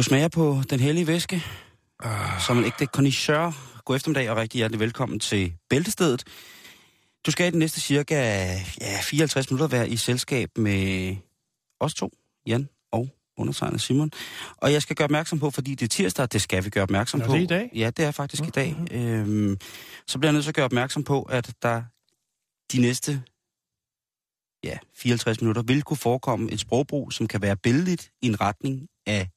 Du smager på den hellige væske, uh. som en ægte connoisseur. God eftermiddag og rigtig hjertelig velkommen til Bæltestedet. Du skal i den næste cirka ja, 54 minutter være i selskab med os to, Jan og undertegnet Simon. Og jeg skal gøre opmærksom på, fordi det er tirsdag, det skal vi gøre opmærksom Nå, på. det er i dag? Ja, det er faktisk Mhm. i dag. Øhm, så bliver jeg nødt til at gøre opmærksom på, at der de næste ja, 54 minutter vil kunne forekomme et sprogbrug, som kan være billedligt i en retning af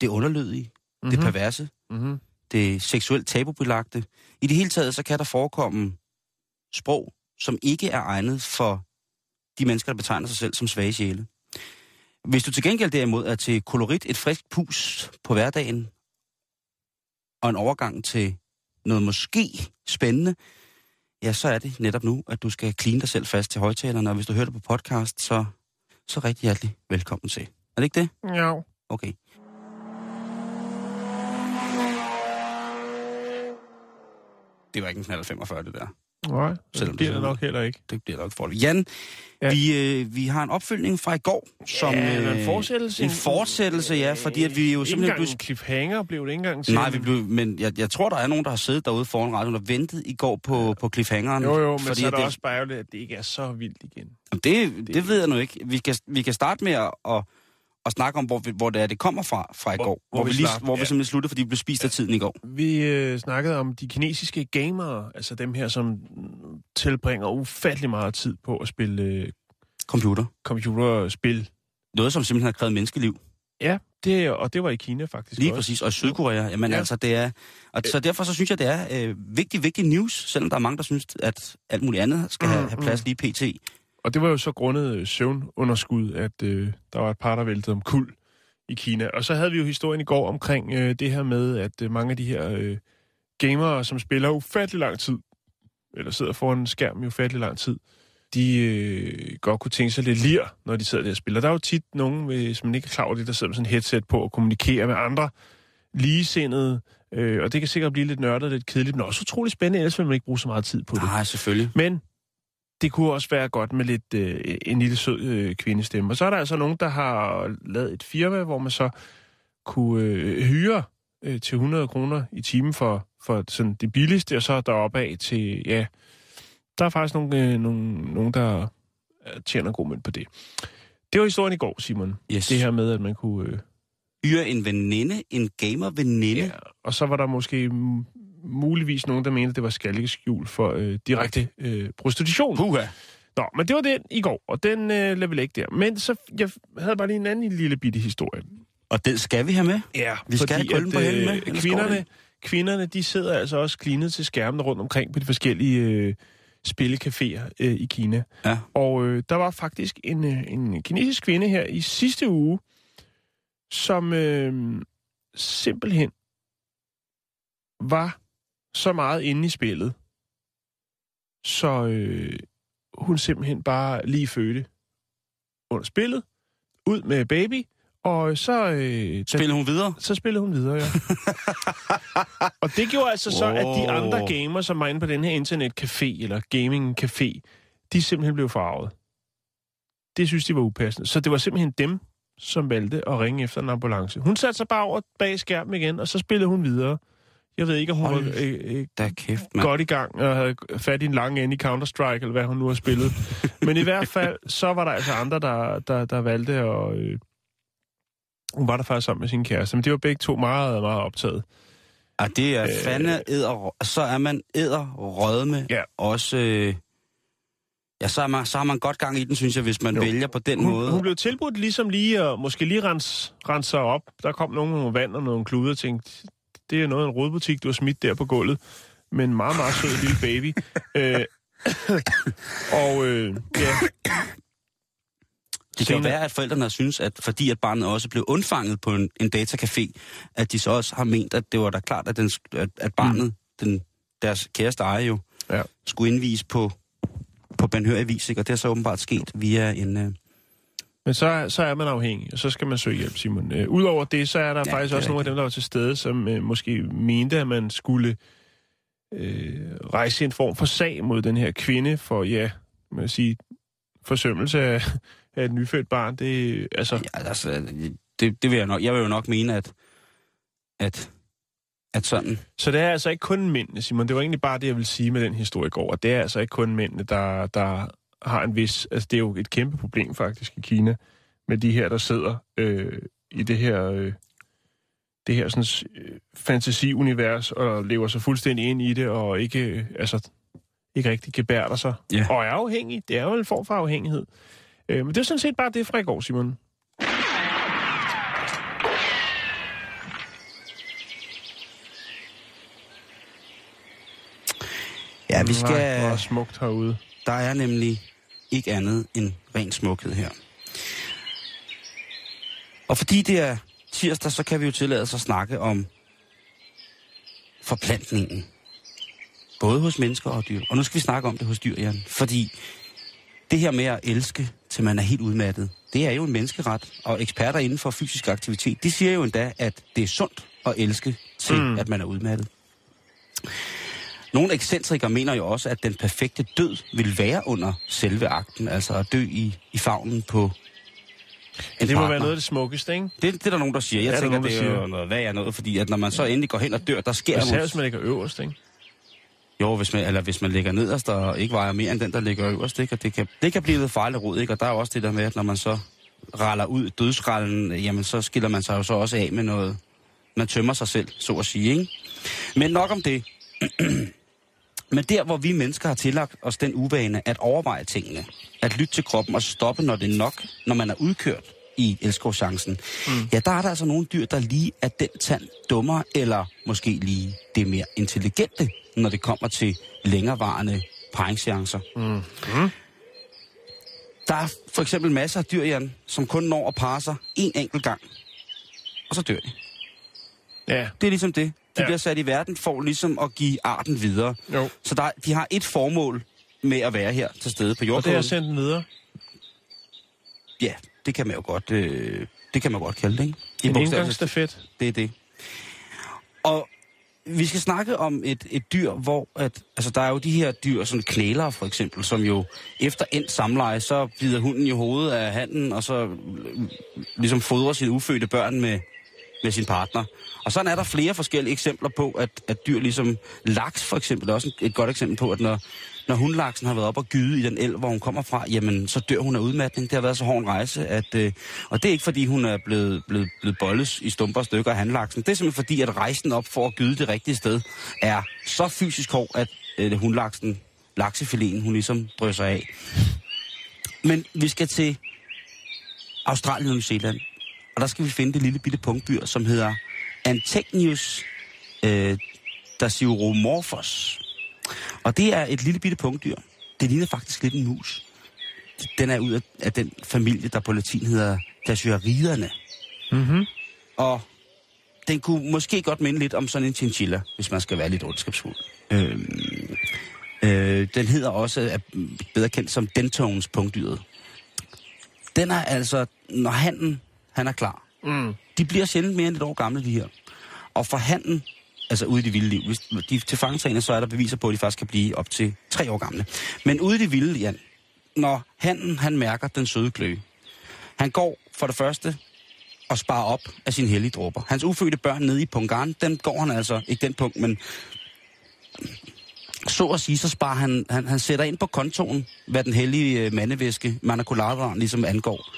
det underlydige, mm-hmm. det perverse, Mm-hmm. det seksuelt tabubelagte. I det hele taget, så kan der forekomme sprog, som ikke er egnet for de mennesker, der betegner sig selv som svage sjæle. Hvis du til gengæld derimod er til kolorit, et frisk pus på hverdagen, og en overgang til noget måske spændende, ja, så er det netop nu, at du skal clean dig selv fast til højtalerne, og hvis du hører det på podcast, så, så rigtig hjertelig velkommen til. Er det ikke det? Ja. Okay. Det var ikke en knald 45, det der. Nej, Selvom det bliver det det nok heller ikke. Det bliver nok for Jan, Ja. vi, øh, vi har en opfølgning fra i går, som... ja, en øh, fortsættelse. En fortsættelse, ja, fordi at vi jo Ikke simpelthen engang blev... en cliffhanger blev det ikke engang til. Nej, vi blev, men jeg, jeg tror, der er nogen, der har siddet derude foran radioen og ventet i går på, på cliffhangeren. Jo, jo, men fordi så er der det, også bare at det ikke er så vildt igen. Det, det ved jeg nu ikke. Vi kan, vi kan starte med at, at, at snakke om, hvor, vi, hvor det er, det kommer fra, fra i Hvor- går. hvor Hvor, vi vi, lige, hvor vi ja. simpelthen sluttede, fordi vi blev spist af tiden i går. Vi øh, snakkede om de kinesiske gamere, altså dem her, som mm, tilbringer ufattelig meget tid på at spille øh, Computer. computerspil. Noget, som simpelthen har krævet menneskeliv. Ja, det, og det var i Kina faktisk Lige også. præcis. Og i Sydkorea. Jamen Ja. altså, det er... Og så derfor så synes jeg, det er øh, vigtig, vigtig news, selvom der er mange, der synes, at alt muligt andet skal have, Mm, have plads lige pt. Og det var jo så grundet øh, søvnunderskud, at øh, der var et par, der væltede om kul i Kina. Og så havde vi jo historien i går omkring øh, det her med, at øh, mange af de her øh, gamere, som spiller ufattelig lang tid, eller sidder foran en skærm i ufattelig lang tid, de øh, godt kunne tænke sig lidt lir, når de sidder der og spiller. Der er jo tit nogen, hvis man ikke er klar over det, der sidder med sådan et headset på og kommunikerer med andre ligesindede, øh, og det kan sikkert blive lidt nørdet og lidt kedeligt, men også utrolig spændende, ellers vil man ikke bruge så meget tid på det. Nej, selvfølgelig. Men det kunne også være godt med lidt øh, en lille sød øh, kvindestemme. Og så er der altså nogen, der har lavet et firma, hvor man så kunne øh, hyre øh, til 100 kroner i timen for, for sådan det billigste, og så deroppe af til, ja, der er faktisk nogen, øh, nogen, nogen der tjener god mønt på det. Det var historien i går, Simon. Yes. Det her med, at man kunne... Øh, Hyre en veninde, en gamer-veninde. ja, og så var der måske muligvis nogen, der mente, at det var skjul for øh, direkte øh, prostitution. Puha. Nå, men det var den i går, og den øh, lader vi ikke der. Men så jeg havde bare lige en anden lille bitte historie. Og den skal vi have med. Ja, Vi skal have kulden på hælden med, det kvinderne, kvinderne, de sidder altså også klinet til skærmene rundt omkring på de forskellige øh, spillecaféer øh, i Kina. Ja. Og øh, der var faktisk en, øh, en kinesisk kvinde her i sidste uge, som øh, simpelthen var så meget inde i spillet, så øh, hun simpelthen bare lige fødte under spillet, ud med baby, og så... Øh, Spiller hun videre? så spillede hun videre, ja. og det gjorde altså så, at de Wow. andre gamer, som var inde på den her internetcafé, eller gaming-café, de simpelthen blev farvet. Det synes de var upassende. Så det var simpelthen dem, som valgte at ringe efter en ambulance. Hun satte sig bare over bag skærmen igen, og så spillede hun videre. Jeg ved ikke, om hun Hold var øh, øh, kæft, mand. godt i gang og havde fat i en lang ende i Counter-Strike, eller hvad hun nu har spillet. Men i hvert fald, så var der altså andre, der, der, der valgte at... Øh, hun var der faktisk sammen med sin kæreste, men de var begge to meget, meget optaget. Ja, det er Øh. fandme æder... Så er man æder rødme. Ja. Også... Øh, Ja, så har, man, så har man godt gang i den, synes jeg, hvis man Jo. vælger på den Hun, måde. hun blev tilbudt ligesom lige at måske lige rense, rense sig op. Der kom noget vand og nogle kluder og tænkte, det er noget af en rodbutik, du har smidt der på gulvet. Men en meget, meget sød lille baby. øh, og øh, ja, Det kan jo være, at forældrene synes, at fordi at barnet også blev undfanget på en, en datacafé, at de så også har ment, at det var da klart, at, den, at, at barnet, mm. den, deres kæreste ejer jo, Ja. skulle indvise på, på benhørig vis, ikke? og det er så åbenbart sket via en... Men så, så er man afhængig, og så skal man søge hjælp, Simon. Øh, Udover det, så er der Ja, faktisk også nogle af dem, der var til stede, som øh, måske mente, at man skulle øh, rejse en form for sag mod den her kvinde for, ja, man sige, forsømmelse af, af et nyfødt barn. Det, altså, ja, altså, det, det vil jeg nok... Jeg vil jo nok mene, at, at, at sådan... Så det er altså ikke kun mændene, Simon. Det var egentlig bare det, jeg vil sige med den historie går. Og det er altså ikke kun mændene, der, der har en vis... Altså, det er jo et kæmpe problem faktisk i Kina, med de her, der sidder øh, i det her... Øh, det her sådan, øh, fantasiunivers og lever sig fuldstændig ind i det, og ikke, øh, altså, ikke rigtig gebærder sig. Ja. Og er afhængig. Det er jo en form for afhængighed. Øh, men det er sådan set bare det fra i går, Simon. Ja, vi Nej, skal... er smukt herude. Der er nemlig ikke andet end ren smukhed her. Og fordi det er tirsdag, så kan vi jo tillade os at snakke om forplantningen. Både hos mennesker og dyr. Og nu skal vi snakke om det hos dyr, Jan. Fordi det her med at elske, til man er helt udmattet, det er jo en menneskeret. Og eksperter inden for fysisk aktivitet, de siger jo endda, at det er sundt at elske til, Mm. at man er udmattet. Nogle ekscentrikere mener jo også, at den perfekte død vil være under selve akten, altså at dø i, i favnen på en Det må partner. være noget af det smukkeste, ikke? Det, det er der nogen, der siger. Jeg Ja, er tænker, nogen, det er jo noget, hvad er noget, fordi at når man så endelig går hen og dør, der sker Især hvis man ligger øverst, ikke? Jo, hvis man, eller hvis man ligger nederst og ikke vejer mere end den, der ligger øverst, ikke? Og det kan, det kan blive lidt farligt rod, ikke? Og der er jo også det der med, at når man så raller ud dødsrallen, jamen så skiller man sig jo så også af med noget... Man tømmer sig selv, så at sige, ikke? Men nok om det. Men der, hvor vi mennesker har tillagt os den uvane at overveje tingene, at lytte til kroppen og stoppe, når det er nok, når man er udkørt i elskovschancen, mm. ja, der er der altså nogle dyr, der lige er den tand dummere, eller måske lige det mere intelligente, når det kommer til længerevarende paringseancer. Mm. Der er for eksempel masser af dyr, Jan, som kun når at parre sig en enkelt gang, og så dør de. Ja, Det er ligesom det. De Ja. bliver sat i verden for ligesom at give arten videre. jo. Så der, de har et formål med at være her til stede på Og det er jordkloden. at sende den videre. Ja, det kan man jo godt, øh, det kan man godt kalde det, ikke? I En indgangsstafet. Det er det. Og vi skal snakke om et, et dyr, hvor at, altså der er jo de her dyr, sådan knælere for eksempel, som jo efter endt samleje, så bider hunden i hovedet af handen, og så øh, ligesom fodrer sine ufødte børn med, med sin partner. Og sådan er der flere forskellige eksempler på, at, at dyr ligesom laks for eksempel, er også et, godt eksempel på, at når, når hundlaksen har været op og gyde i den elv, hvor hun kommer fra, jamen så dør hun af udmatning. Det har været så hård en rejse, at, øh, og det er ikke fordi, hun er blevet, blevet, blevet boldes i stumper og stykker af handlaksen. Det er simpelthen fordi, at rejsen op for at gyde det rigtige sted er så fysisk hård, at øh, hundlaksen, laksefilen, hun ligesom drysser af. Men vi skal til Australien og New Zealand. Og der skal vi finde det lille bitte punktdyr, som hedder Antegnius øh, dasyuromorphos. Og det er et lille bitte punktdyr. Det ligner faktisk lidt en mus. Den er ud af, af den familie, der på latin hedder Dasyuriderne. Mm-hmm. Og den kunne måske godt minde lidt om sådan en chinchilla, hvis man skal være lidt ondskabsfuld. Øhm, øh, den hedder også, er bedre kendt som Dentones punktdyret. Den er altså, når handen, han er klar, Mm. de bliver sjældent mere end et år gamle, de her. Og for handen, altså ude i det vilde liv, hvis de er til fangetagende, så er der beviser på, at de faktisk kan blive op til tre år gamle. Men ude i det vilde, Jan, når handen, han mærker den søde kløe, han går for det første og sparer op af sine hellige dråber. Hans ufødte børn nede i Pungarn, den går han altså, ikke den punkt, men så at sige, så sparer han, han, han sætter ind på kontoen, hvad den hellige øh, mandevæske, manakuladaen, ligesom angår.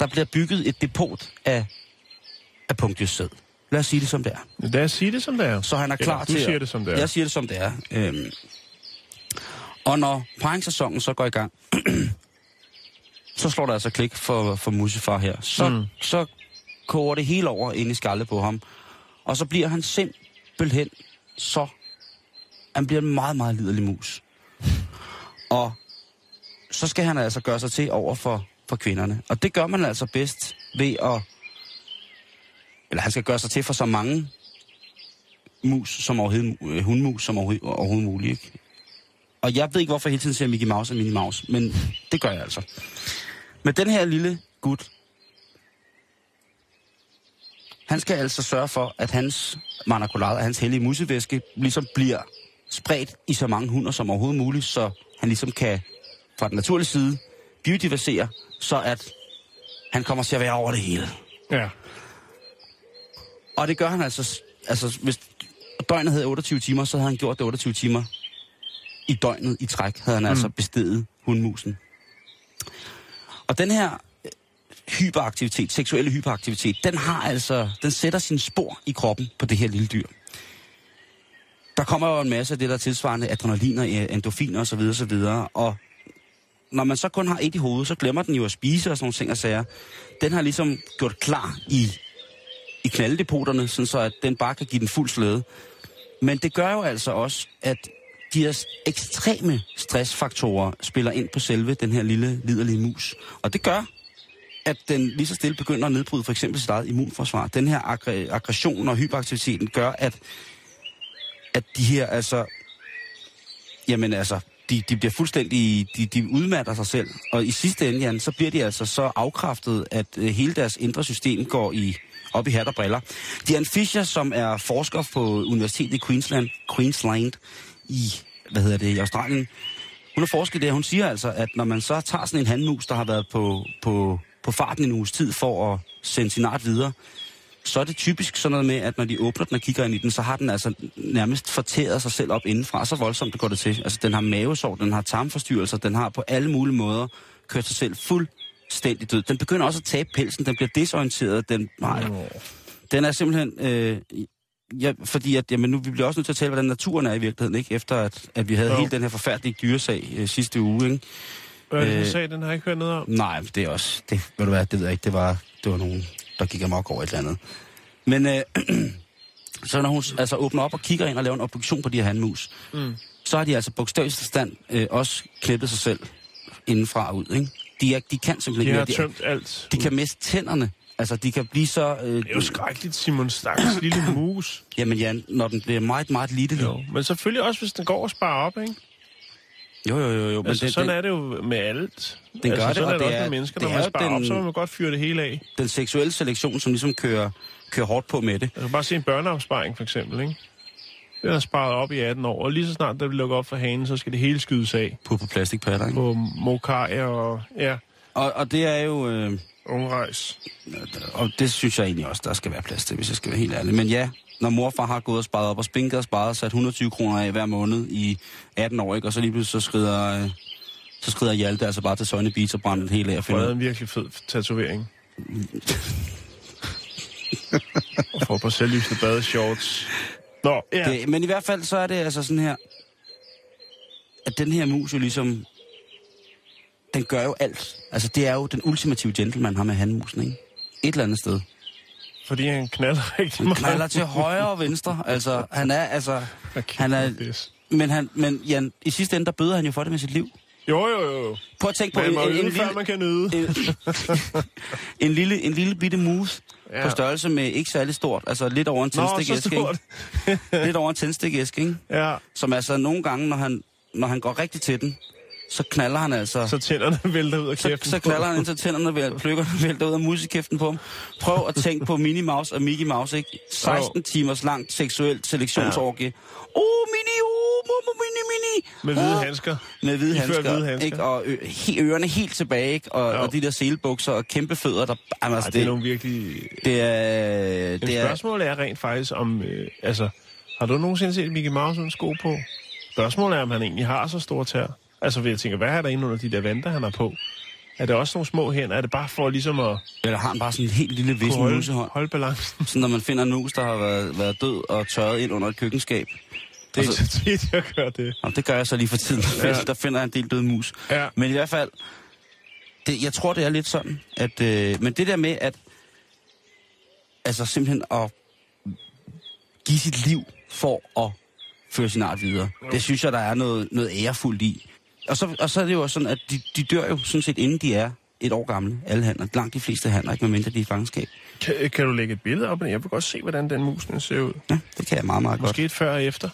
Der bliver bygget et depot af, af punktdyrsæd. Lad os sige det som det er. Lad os sige det, som det er. Så han er klar Eller, du til siger at- det, som det er. Jeg siger det som det er. Øhm. Og når paringssæsonen så går i gang, så slår der altså klik for, for Musefar her. Så, mm. så koger det hele over ind i skaldet på ham. Og så bliver han simpelthen så... Han bliver en meget, meget liderlig mus. Og så skal han altså gøre sig til over for, for kvinderne. Og det gør man altså bedst ved at... Eller han skal gøre sig til for så mange mus som overhovedet, øh, hundmus som overhovedet, overhovedet muligt. Ikke? Og jeg ved ikke, hvorfor jeg hele tiden siger Mickey Mouse og Minnie Mouse, men det gør jeg altså. Men den her lille gut, han skal altså sørge for, at hans manakolade, hans hellige musevæske, ligesom bliver spredt i så mange hunder som overhovedet muligt, så han ligesom kan fra den naturlige side biodiversere, så at han kommer til at være over det hele. Ja. Og det gør han altså, altså hvis døgnet havde 28 timer, så havde han gjort det 28 timer i døgnet i træk, havde han altså mm. altså bestedet hundmusen. Og den her øh, hyperaktivitet, seksuelle hyperaktivitet, den har altså, den sætter sin spor i kroppen på det her lille dyr. Der kommer jo en masse af det, der er tilsvarende adrenalin og øh, endorfiner osv. osv. Og når man så kun har et i hovedet, så glemmer den jo at spise og sådan nogle ting og sager. Den har ligesom gjort klar i, i knalddepoterne, sådan så at den bare kan give den fuld slæde. Men det gør jo altså også, at de her ekstreme stressfaktorer spiller ind på selve den her lille, liderlige mus. Og det gør, at den lige så stille begynder at nedbryde for eksempel sit eget immunforsvar. Den her aggr- aggression og hyperaktiviteten gør, at, at de her altså... Jamen altså, de, de bliver fuldstændig, de, de udmatter sig selv. Og i sidste ende, Jan, så bliver de altså så afkræftet, at øh, hele deres indre system går i op i hat og briller. Diane Fischer, som er forsker på Universitetet i Queensland, Queensland i, hvad hedder det, i Australien, hun har forsket det, hun siger altså, at når man så tager sådan en handmus, der har været på, på, på farten en uges tid for at sende sin art videre, så er det typisk sådan noget med, at når de åbner den og kigger ind i den, så har den altså nærmest fortæret sig selv op indenfra. Så voldsomt det går det til. Altså den har mavesår, den har tarmforstyrrelser, den har på alle mulige måder kørt sig selv fuldstændig død. Den begynder også at tabe pelsen, den bliver desorienteret, den, nej, den er simpelthen, øh, ja, fordi at, jamen nu, vi bliver også nødt til at tale, hvordan naturen er i virkeligheden, ikke? Efter at, at vi havde jo. hele den her forfærdelige dyresag øh, sidste uge, ikke? Er det sag, den har jeg ikke hørt noget om? Nej, det er også, det, ved du hvad, det ved jeg ikke, det var, det var nogen, der gik amok over et eller andet. Men øh, så når hun altså åbner op og kigger ind og laver en obduktion på de her handmus, mm. så har de altså bogstaveligt stand øh, også klippet sig selv indenfra og ud, ikke? De, er, de kan simpelthen de har tømt alt. De kan miste tænderne. Altså, de kan blive så... Øh, det er jo skrækkeligt, Simon Stakkels lille mus. Jamen, Jan, når den bliver meget, meget lille. Jo, men selvfølgelig også, hvis den går og sparer op, ikke? Jo, jo, jo. jo. Men altså, det, sådan det, er det jo med alt. Den altså, gør det, sådan og er det, det også er, med mennesker. Når det man er sparer den, op, så må man godt fyre det hele af. Den seksuelle selektion, som ligesom kører, kører hårdt på med det. Altså bare se en børneopsparing, for eksempel, ikke? Den har sparet op i 18 år, og lige så snart der bliver lukket op for hanen, så skal det hele skydes af. På, på plastikpatter, ikke? På mokai og... Ja. Og, og det er jo... Øh, Ungrejs. Og det synes jeg egentlig også, der skal være plads til, hvis jeg skal være helt ærlig. Men ja, når morfar har gået og sparet op og spinket og sparet og sat 120 kroner af hver måned i 18 år, ikke? og så lige pludselig så skrider, øh, så skrider Hjalte altså bare til Søjne Beach og brænder det hele af. Og finder... en virkelig fed tatovering. og får på selvlysende badeshorts. Nå, ja. Det, men i hvert fald så er det altså sådan her, at den her mus jo ligesom, den gør jo alt. Altså det er jo den ultimative gentleman, har med handmusen, ikke? Et eller andet sted. Fordi han knalder rigtig meget. Han knalder til højre og venstre. Altså, han er, altså... Han er, men, han, men Jan, i sidste ende, der bøder han jo for det med sit liv. Jo, jo, jo. Prøv at tænke på... En, en, en, før man kan nyde. En, en, lille, en lille bitte mus ja. på størrelse med ikke særlig stort. Altså lidt over en tændstikæske. lidt over en tændstikæske, ikke? Ja. Som altså nogle gange, når han, når han går rigtig til den, så knaller han altså... Så tænderne vælter ud af kæften Så, så knaller han indtil tænderne vælter, plukkerne vælter ud af musikæften på ham. Prøv at tænke på Minnie Mouse og Mickey Mouse, ikke? 16 oh. timers langt seksuelt selektionsorgie. Ja. Oh, Minnie, oh, mini, Minnie, Minnie. Med hvide oh. handsker. Med hvide handsker, hvide handsker. Ikke? Og ø- he, ørerne helt tilbage, ikke? Og, og de der selebukser og kæmpe fødder, der... Jamen, altså, Ej, det, det er nogle virkelig... Det er... Det er... spørgsmålet er rent faktisk om... Øh, altså, har du nogensinde set Mickey Mouse uden sko på? Spørgsmålet er, om han egentlig har så store tær. Altså, jeg tænke, hvad er der inde under de der vanter, han har på? Er det også nogle små hænder? Er det bare for ligesom at... Eller har han bare sådan en helt lille vis musehånd? Hold balancen. Sådan, når man finder en mus, der har været, været død og tørret ind under et køkkenskab. Det er Og så- tit, jeg gør det. Nå, det gør jeg så lige for tiden. Ja. Ja. der finder jeg en del døde mus. Ja. Men i hvert fald, det, jeg tror, det er lidt sådan, at... Øh, men det der med, at... Altså simpelthen at give sit liv for at føre sin art videre. Det synes jeg, der er noget, noget ærefuldt i. Og så, og så er det jo også sådan, at de, de dør jo sådan set, inden de er et år gamle. Alle handler. Langt de fleste handler, ikke medmindre de er i fangenskab. Kan, kan du lægge et billede op? Jeg vil godt se, hvordan den mus den ser ud. Ja, det kan jeg meget, meget godt. Måske et før og efter.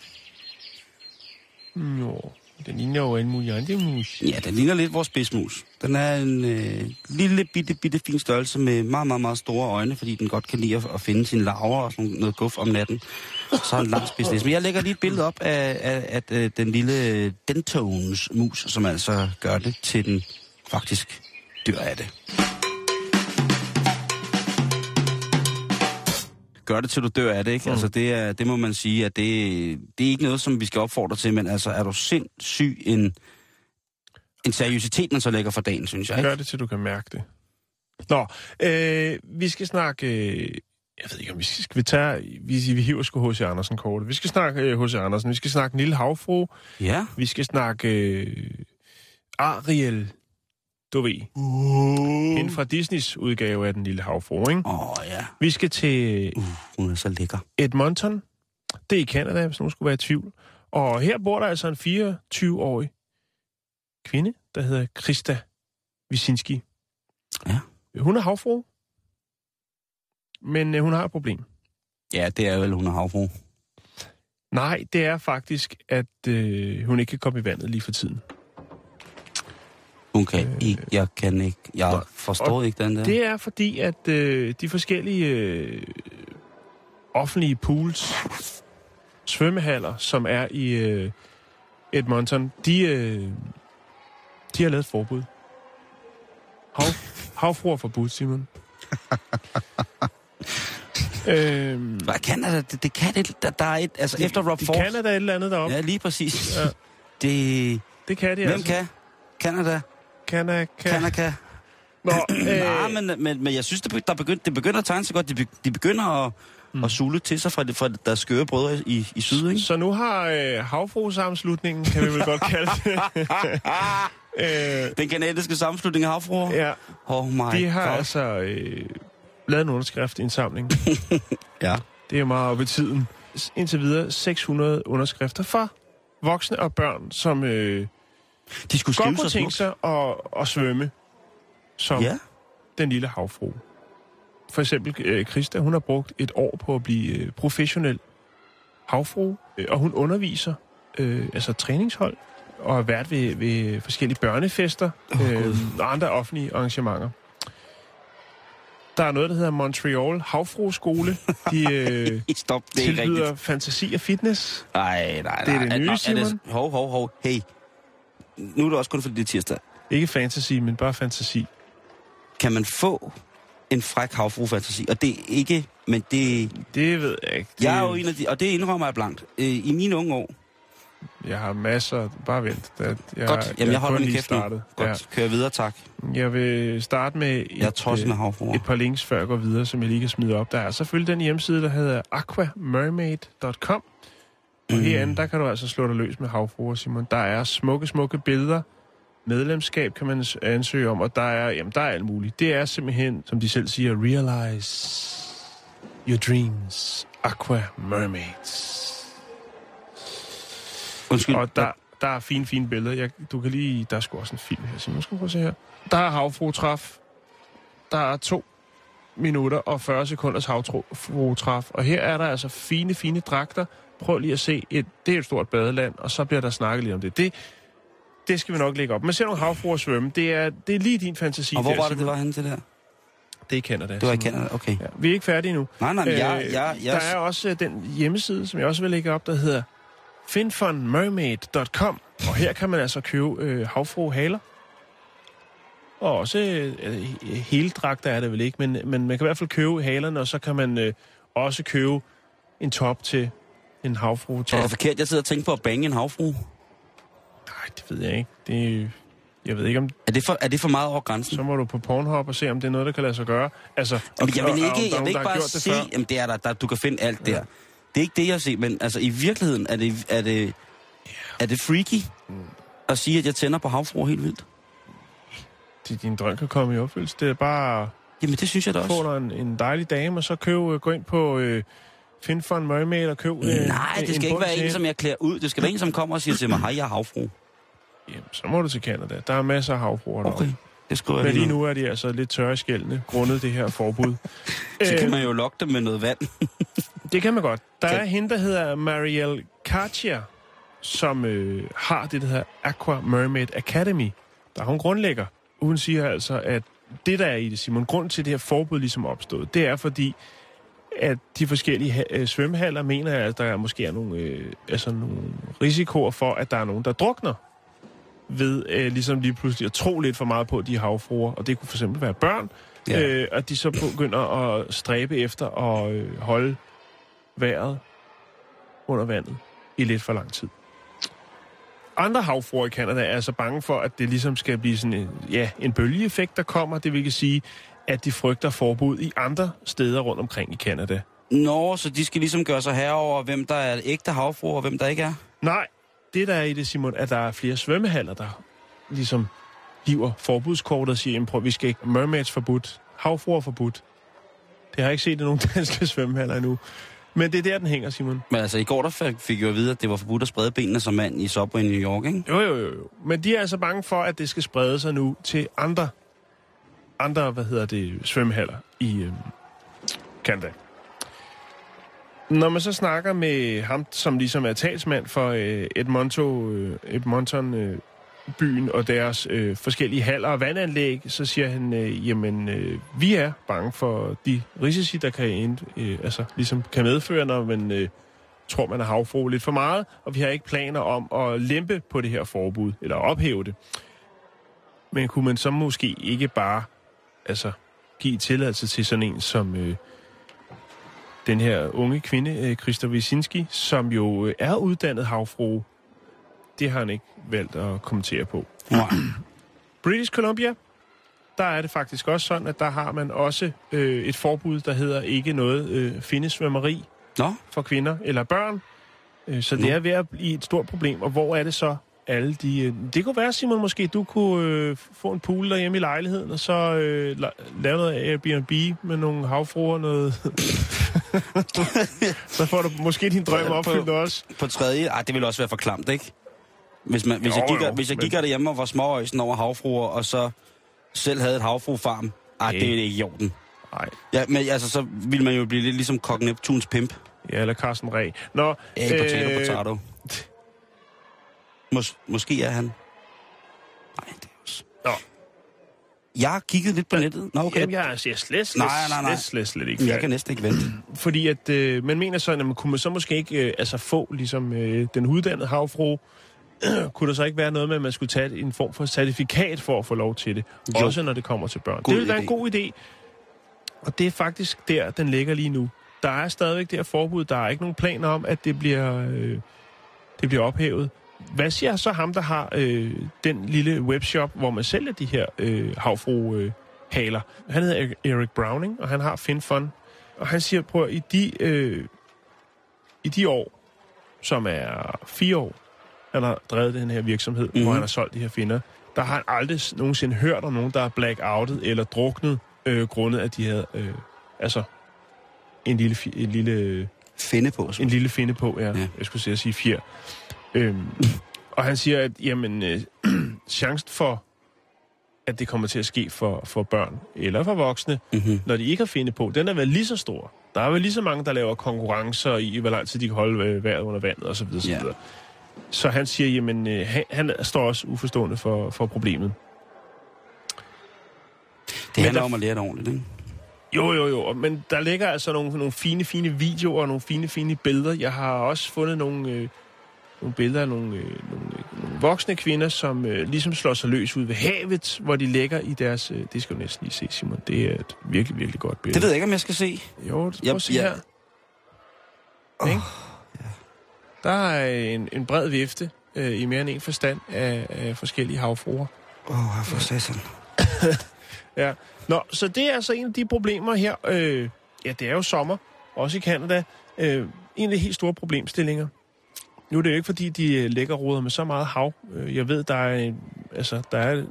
Nå, den ligner jo en mulig andre mus. Ja, den ligner lidt vores spidsmus. Den er en øh, lille, bitte, bitte fin størrelse med meget, meget, meget store øjne, fordi den godt kan lide at, at finde sine larver og sådan noget guf om natten. Så er en lang spidsmus. Men jeg lægger lige et billede op af, af, af, af den lille Dentones mus, som altså gør det til den faktisk dør af det. Gør det til du dør af det, ikke? Mm. Altså det, er, det må man sige, at det, det er ikke noget, som vi skal opfordre til, men altså er du sindssyg en, en seriøsitet, man så lægger for dagen, synes jeg. Ikke? Gør det, til du kan mærke det. Nå, øh, vi skal snakke... Øh, jeg ved ikke, om vi skal, skal vi tage... Vi, vi hiver sgu H.C. Andersen kortet. Vi skal snakke øh, H.C. Andersen. Vi skal snakke en lille havfru. Ja. Vi skal snakke øh, Ariel, du ved. Hende fra Disneys udgave af Den Lille Havfru, ikke? Åh, oh, ja. Vi skal til Uh, hun er så lækker. Edmonton. Det er i Canada, hvis nogen skulle være i tvivl. Og her bor der altså en 24-årig kvinde, der hedder Krista Wisinski. Ja. Hun er havfru, men øh, hun har et problem. Ja, det er vel, hun er havfru. Nej, det er faktisk, at øh, hun ikke kan komme i vandet lige for tiden. Hun kan øh, ikke, jeg kan ikke, jeg forstår ikke den der. Det er fordi, at øh, de forskellige øh, offentlige pools, svømmehaller, som er i øh, Edmonton, de, øh, de har lavet et forbud. Hav, havfru er forbudt, Simon. øhm, Hvad kan det? Det, det kan det. Der, der er et, altså efter Rob I Force. Canada et eller andet deroppe. Ja, lige præcis. Ja. Det, Det kan de hvem altså. kan? Canada? Canada. Kan. Canada? Nå, Øh. Nej, men, men, men jeg synes, det, der begynd, det begynder at tegne sig godt. De, de begynder at, mm. at sule til sig fra, fra deres skøre brødre i, i syd, ikke? Så nu har øh, havfruesammenslutningen, kan vi vel godt kalde det. øh, Den kanadiske sammenslutning af havfruer? ja, Oh my de har God. altså øh, lavet en underskriftindsamling. Ja. Det er meget op i tiden. Indtil videre 600 underskrifter fra voksne og børn, som øh, De skulle godt skrive kunne sig tænke sig at, at svømme som Ja. den lille havfru. For eksempel øh, Christa, hun har brugt et år på at blive øh, professionel havfru, øh, og hun underviser øh, altså træningshold og er vært ved, ved forskellige børnefester Åh, øh, og andre offentlige arrangementer. Der er noget, der hedder Montreal Havfrueskole. De øh, Stop, det er tilbyder rigtigt. fantasi og fitness. Nej, nej, nej. Det er det nye, Simon. hov, hov, hov. Hey. Nu er det også kun fordi det er tirsdag. Ikke fantasy, men bare fantasi. Kan man få en fræk havfru-fantasi? Og det er ikke, men det... Det ved jeg ikke. Det, Jeg er jo en af de, og det indrømmer jeg blankt. Øh, I mine unge år, Jeg har masser. Bare vent. Jeg, jeg, godt, jamen jeg holder kun min kæft nu. startet. Godt, kører videre, tak. Ja. Jeg vil starte med Jeg et, tosset med øh, et par links, før jeg går videre, som jeg lige kan smide op. Der er selvfølgelig den hjemmeside, der hedder aquamermaid.com. Og Mm. herinde, der kan du altså slå dig løs med havfruer, Simon. Der er smukke, smukke billeder. Medlemskab kan man ansøge om, og der er, jamen, der er alt muligt. Det er simpelthen, som de selv siger, realize your dreams. Aqua Mermaids. Undskyld. Og der, der er fine, fine billeder. Jeg, du kan lige... Der er sgu også en film her, Simon. Skal prøve at se her. Der er havfruetræf. Der er to minutter og 40 sekunders havfruetræf. Og her er der altså fine, fine dragter. Prøv lige at se. Et, det er et stort badeland, og så bliver der snakket lidt om det. Det, det skal vi nok lægge op. Men ser nogle havfruer svømme. Det er, det er lige din fantasi. og hvor der, var det, det var henne til der? Det er i Canada. Det var i. Canada, okay. Ja, vi er ikke færdige nu. Nej, nej, men jeg, Øh, jeg, jeg, Der er også øh, den hjemmeside, som jeg også vil lægge op, der hedder finfunmermaid.com. Og her kan man altså købe øh, havfruhaler. Og også øh, hele dragter er det vel ikke, men, men man kan i hvert fald købe halerne, og så kan man øh, også købe en top til en havfru er det forkert, jeg sidder og tænker på at bange en havfru? Nej, det ved jeg ikke. Det, jeg ved ikke, om Er det for, er det for meget over grænsen? så må du på Pornhub og se, om det er noget, der kan lade sig gøre. Altså, Jamen, jeg vil ikke, der jeg vil ikke bare det se, før. jamen det er der, der, du kan finde alt der. Det er ikke det, jeg ser, men altså i virkeligheden er det, er det, er det freaky at sige, at jeg tænder på havfruer helt vildt. Det, din drøm kan komme i opfyldelse. Det er bare Jamen, det synes jeg da at få også. dig en, en dejlig dame, og så køb, øh, gå ind på øh, Find for en Mermaid og køb øh, Nej, det skal ikke være en, som jeg klæder ud. Det skal være en, som kommer og siger til mig, hej, jeg er havfru. Jamen, så må du til Canada. Der er masser af havfruer Okay, derovre. det skriver Men lige nu er de altså lidt tørre i skældene, grundet det her forbud. Så Øh, kan man jo lokke dem med noget vand. Det kan man godt. Der Kan- er hende, der hedder Marielle Cartier, som øh, har det, der hedder Aqua Mermaid Academy. Der er hun grundlægger. Hun siger altså, at det, der er i det, Simon, grund til, det her forbud ligesom opstået, det er fordi, at de forskellige øh, svømmehaller mener, at der måske er nogle, øh, altså nogle risikoer for, at der er nogen, der drukner ved øh, ligesom lige pludselig at tro lidt for meget på de havfruer. Og det kunne for eksempel være børn, Ja. øh, at de så begynder at stræbe efter at øh, holde vejret under vandet i lidt for lang tid. Andre havfruer i Canada er altså bange for, at det ligesom skal blive sådan en, ja, en bølgeeffekt, der kommer. Det vil sige, at de frygter forbud i andre steder rundt omkring i Canada. Nå, så de skal ligesom gøre sig herover, hvem der er ægte havfruer, og hvem der ikke er? Nej, det der er i det, Simon, at der er flere svømmehaller, der ligesom hiver forbudskortet og siger, "Jamen, prøv, vi skal ikke mermaids forbudt, havfruer forbudt. Det har jeg ikke set i nogle danske svømmehaller endnu. Men det er der, den hænger, Simon. Men altså, i går der fik- jeg jo at vide, at det var forbudt at sprede benene som mand i Subway i New York, ikke? Jo, jo, jo, jo. Men de er altså bange for, at det skal sprede sig nu til andre, andre hvad hedder det, svømmehaller i øh, Canada. Når man så snakker med ham, som ligesom er talsmand for øh, Edmonton, øh, Edmonton øh, byen og deres øh, forskellige haller og vandanlæg, så siger han, øh, jamen, øh, vi er bange for de risici, der kan, ind, øh, altså, ligesom kan medføre, når man øh, tror, man er havfru lidt for meget, og vi har ikke planer om at lempe på det her forbud, eller ophæve det. Men kunne man så måske ikke bare altså, give tilladelse til sådan en som øh, den her unge kvinde, øh, Christa Wysinski, som jo øh, er uddannet havfru. Det har han ikke valgt at kommentere på. Nej. British Columbia, der er det faktisk også sådan, at der har man også øh, et forbud, der hedder ikke noget øh, findesvømmeri Nå, for kvinder eller børn. Øh, Så det Nå. er ved at blive et stort problem. Og hvor er det så alle de... øh, Det kunne være, Simon, måske du kunne øh, få en pool derhjemme i lejligheden, og så øh, la- lave noget Airbnb med nogle havfruer, noget... så får du måske din drøm På- opfyldt også. på tredje, ej, det ville også være for klamt, ikke? Hvis, man, hvis, Jo, jeg, gik, jo, hvis jeg men- gik derhjemme og var småøjsen over havfruer, og så selv havde et havfruefarm, ej, det er ikke i orden. Nej, Ja, men altså, så ville man jo blive lidt ligesom Kok Neptuns pimp. ja, eller Carsten Ræ. Nå, Ja, potato, øh, potato. Mås- måske er han. Nej, det er også... Nå. Jeg har kigget lidt på nettet. Nå, okay. Jamen, jeg siger slet, slet, Nej, nej, nej. slet, slet, slet ikke Men jeg kan næsten ikke vente. Fordi at øh, man mener sådan, at man kunne man så måske ikke øh, altså få ligesom øh, den uddannede havfru, kunne der så ikke være noget med, at man skulle tage en form for certifikat for at få lov til det? Jo. Også når det kommer til børn. God det vil være en god idé. Og det er faktisk der, den ligger lige nu. Der er stadigvæk det her forbud. Der er ikke nogen planer om, at det bliver, øh, det bliver ophævet. Hvad siger så ham, der har øh, den lille webshop, hvor man sælger de her øh, havfru øh? Han hedder Eric Browning, og han har FinFun. Og han siger, prøv at, i de, øh, i de år, som er fire år, han har drevet den her virksomhed, mm-hmm. hvor Mhm. han har solgt de her finder, der har han aldrig nogensinde hørt om nogen, der er blackoutet eller druknet, øh, grundet at de havde, øh, altså, en lille, en lille Finde på. En lille finde på. Ja. ja. Jeg skulle sige at sige fjer. Øhm, og han siger, at jamen, øh, chancen for, at det kommer til at ske for, for børn eller for voksne, Mm-hmm. når de ikke har finde på, den er vel lige så stor. Der er vel lige så mange, der laver konkurrencer i, hvor lang tid de kan holde øh, vejret under vandet osv. Så, videre, så, så han siger, jamen, øh, han, han står også uforstående for, for problemet. Det handler der- om at lære det ordentligt, ikke? Jo, jo, jo. Men der ligger altså nogle, nogle fine, fine videoer og nogle fine, fine billeder. Jeg har også fundet nogle, øh, nogle billeder af nogle, øh, nogle, øh, nogle voksne kvinder, som øh, ligesom slår sig løs ud ved havet, hvor de ligger i deres... Øh, det skal du næsten lige se, Simon. Det er et virkelig, virkelig godt billede. Det ved jeg ikke, om jeg skal se. Jo, prøv Jeg- at se jeg- her. Oh, Der er en, en bred vifte øh, i mere end en forstand af, af forskellige havfruer. Åh, oh, for satan. Ja. Nå, så det er altså en af de problemer her. Øh, ja, det er jo sommer. også i Canada, øh, en af de helt store problemstillinger. Nu er det jo ikke, fordi de øh, lægger roder med så meget hav. Øh, Jeg ved, der er, en- altså, der er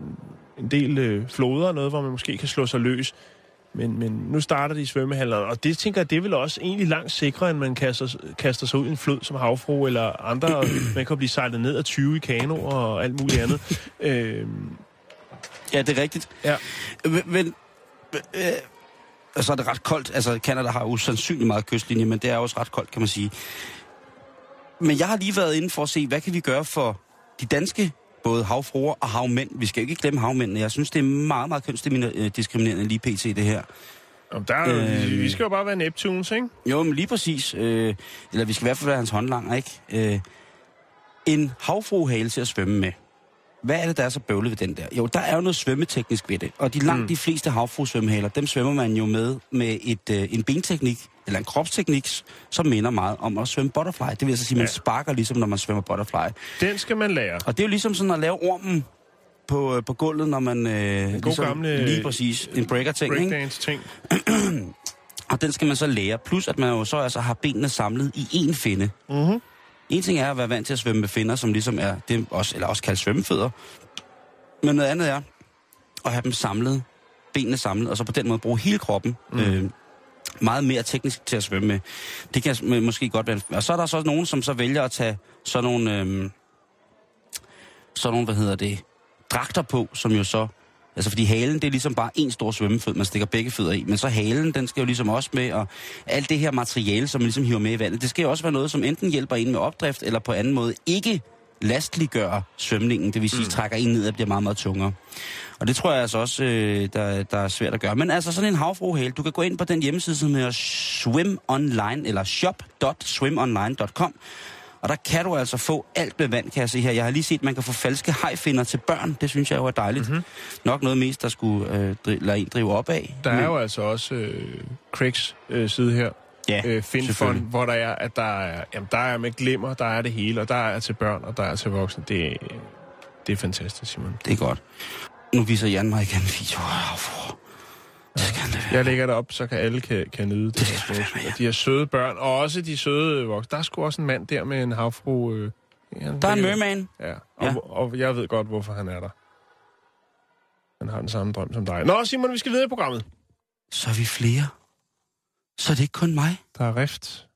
en del øh, floder og noget, hvor man måske kan slå sig løs. Men, men nu starter de i svømmehallerne, og det tænker jeg, det vel også egentlig langt sikrere, end man kaster, kaster sig ud i en flod som havfru eller andre. man kan blive sejlet ned af 20 i kano og alt muligt andet. øh, Ja, det er rigtigt. ja. Men, men øh, så er det ret koldt. Altså, Canada har jo sandsynligt meget kystlinje, men det er også ret koldt, kan man sige. Men jeg har lige været inde for at se, hvad kan vi gøre for de danske både havfruer og havmænd. Vi skal ikke glemme havmændene. Jeg synes, det er meget, meget kønsdiskriminerende lige pt. det her. Om der er, Øh. vi skal jo bare være Neptunes, ikke? Jo, men lige præcis. Øh, eller vi skal i hvert fald være hans håndlanger, ikke? Øh, en havfruehale til at svømme med. Hvad er det, der er så bøvlet ved den der? Jo, der er jo noget svømmeteknisk ved det. Og de langt Mm. de fleste havfruesvømmehaler, dem svømmer man jo med med et, øh, en benteknik, eller en kropsteknik, som minder meget om at svømme butterfly. Det vil altså sige, at man Ja. sparker ligesom, når man svømmer butterfly. Den skal man lære. Og det er jo ligesom sådan at lave ormen på, øh, på gulvet, når man... Øh, god ligesom, gamle, Lige præcis. En breaker-ting, ikke? Breakdance-ting. Og den skal man så lære. Plus, at man jo så altså har benene samlet i én finde. Mm-hmm. En ting er at være vant til at svømme med finner, som ligesom er, det er også, eller også kaldt svømmefødder. Men noget andet er at have dem samlet, benene samlet, og så på den måde bruge hele kroppen. Mm. Øh, meget mere teknisk til at svømme med. Det kan må- måske godt være. Og så er der så nogen, som så vælger at tage sådan nogle, øh, sådan nogle, hvad hedder det, dragter på, som jo så Altså fordi halen, det er ligesom bare en stor svømmefød, man stikker begge fødder i. Men så halen, den skal jo ligesom også med, og alt det her materiale, som man ligesom hiver med i vandet, det skal jo også være noget, som enten hjælper en med opdrift, eller på anden måde ikke lastliggør svømningen. Det vil sige, mm. trækker en ned og bliver meget, meget tungere. Og det tror jeg altså også, øh, der, der er svært at gøre. Men altså sådan en havfruhale, du kan gå ind på den hjemmeside, som hedder Swim Online, eller shop.swimonline.com. Og der kan du altså få alt med vand, kan jeg se her. Jeg har lige set, at man kan få falske hajfinder til børn. Det synes jeg jo er dejligt. Mm-hmm. Nok noget mest, der skulle øh, dri- lade en drive op af. Der er jo altså også øh, Craigs øh, side her, ja, øh, selvfølgelig. hvor der er, at der er, jamen, der er med glimmer, der er det hele, og der er til børn, og der er til voksne. Det, det er fantastisk, Simon. Det er godt. Nu viser Jan mig igen en Jeg lægger det op, så kan alle kan, kan nyde det. Det her de her søde børn, og også de søde voksne. Der er sgu også en mand der med en havfru. Øh, Der er en merman. Ja, og, Ja. ja. og jeg ved godt, hvorfor han er der. Han har den samme drøm som dig. Nå, Simon, vi skal videre i programmet. Så er vi flere. Så er det ikke kun mig. Der er rift.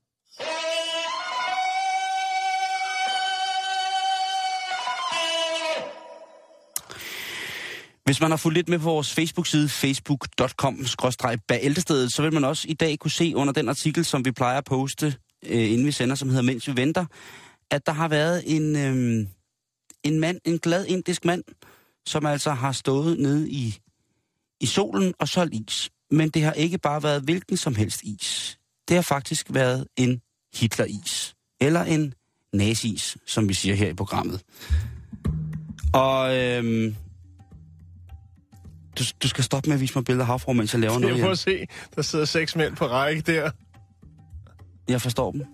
Hvis man har fulgt lidt med på vores Facebook-side, facebook.com-bæltestedet, så vil man også i dag kunne se under den artikel, som vi plejer at poste, øh, inden vi sender, som hedder Mens vi venter, at der har været en, øh, en mand, en glad indisk mand, som altså har stået nede i, i solen og solgt is. Men det har ikke bare været hvilken som helst is. Det har faktisk været en Hitler-is. Eller en nazi-is, som vi siger her i programmet. Og øhm, du, du skal stoppe med at vise mig billeder af havfru, mens jeg laver noget. Jeg må se, der sidder seks mænd på række der. Jeg forstår dem.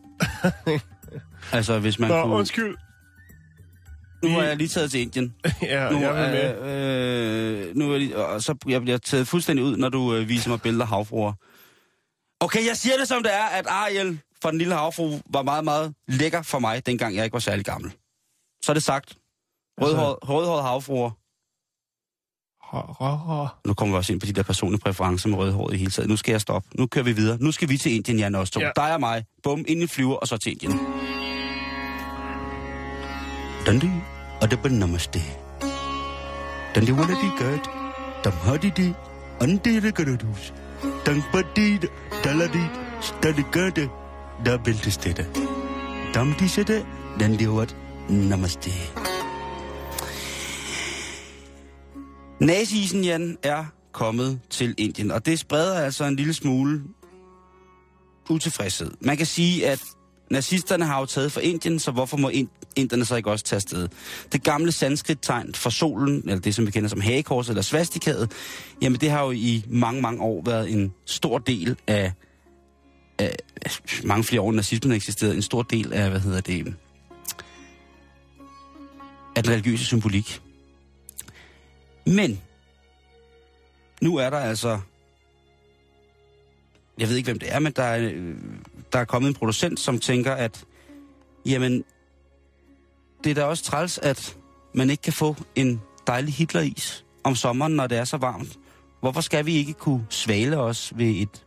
altså, hvis man Nå, kunne... undskyld. Nu er jeg lige taget til Indien. Ja, Nu, jeg vil med. øh, nu er jeg, og så jeg bliver taget fuldstændig ud, når du øh, viser mig billeder af havfruer. Okay, jeg siger det som det er, at Ariel fra den lille havfru var meget, meget lækker for mig, dengang jeg ikke var særlig gammel. Så er det sagt. Rødhåret, Altså- rødhåret havfruer. Nu kommer vi også ind på de der personlige præferencer med rødhåret i hele taget. Nu skal jeg stoppe. Nu kører vi videre. Nu skal vi til Indien, Jan også to. Ja. Dig og mig. Bum, ind i flyver, og så til Indien. Dandi, og det er namaste. Dandi, wala di gad. Dam hadi di. Andi det gadadus. Dang badi, daladi. Stadi gade. Da bæltestede. Dam di sætte. Dandi wat. Namaste. Nazisen, Jan, er kommet til Indien, og det spreder altså en lille smule utilfredshed. Man kan sige, at nazisterne har jo taget fra Indien, så hvorfor må ind- inderne så ikke også tage afsted? Det gamle sanskrit-tegn for solen, eller det som vi kender som hagekorset eller svastikaet, jamen det har jo i mange, mange år været en stor del af, af mange flere år, end nazismen eksisterede, en stor del af, hvad hedder det, af den religiøse symbolik. Men nu er der altså jeg ved ikke, hvem det er, men der er, øh, der er kommet en producent, som tænker, at jamen, det er da også træls, at man ikke kan få en dejlig Hitleris om sommeren, når det er så varmt. Hvorfor skal vi ikke kunne svale os ved et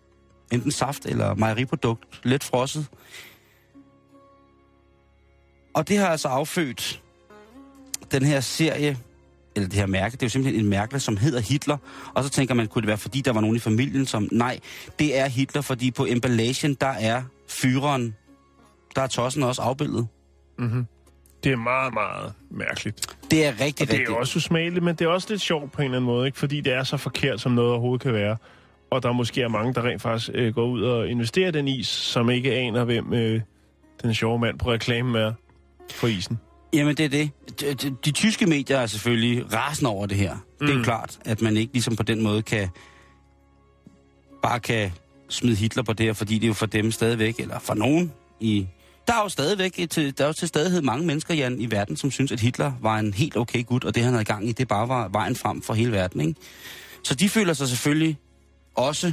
enten saft eller mejeriprodukt, let frosset? Og det har altså affødt den her serie, eller det her mærke, det er jo simpelthen en mærke, som hedder Hitler. Og så tænker man, kunne det være, fordi der var nogen i familien, som... Nej, det er Hitler, fordi på emballagen, der er fyreren, der er tossen også afbildet. Mm-hmm. Det er meget, meget mærkeligt. Det er rigtig, og det rigtig... er også usmageligt, men det er også lidt sjovt på en eller anden måde, ikke? fordi det er så forkert, som noget overhovedet kan være. Og der måske er mange, der rent faktisk øh, går ud og investerer den is, som ikke aner, hvem øh, den sjove mand på reklamen er for isen. Jamen, det er det. De, de, de tyske medier er selvfølgelig rasende over det her. Mm. Det er jo Mm. klart, at man ikke ligesom på den måde kan bare kan smide Hitler på det her, fordi det er jo for dem stadigvæk, eller for nogen i... Der er jo stadigvæk et, der er jo til stadighed mange mennesker, Jan, i verden, som synes, at Hitler var en helt okay gut, og det han havde gang i, det bare var vejen frem for hele verden, ikke? Så de føler sig selvfølgelig også...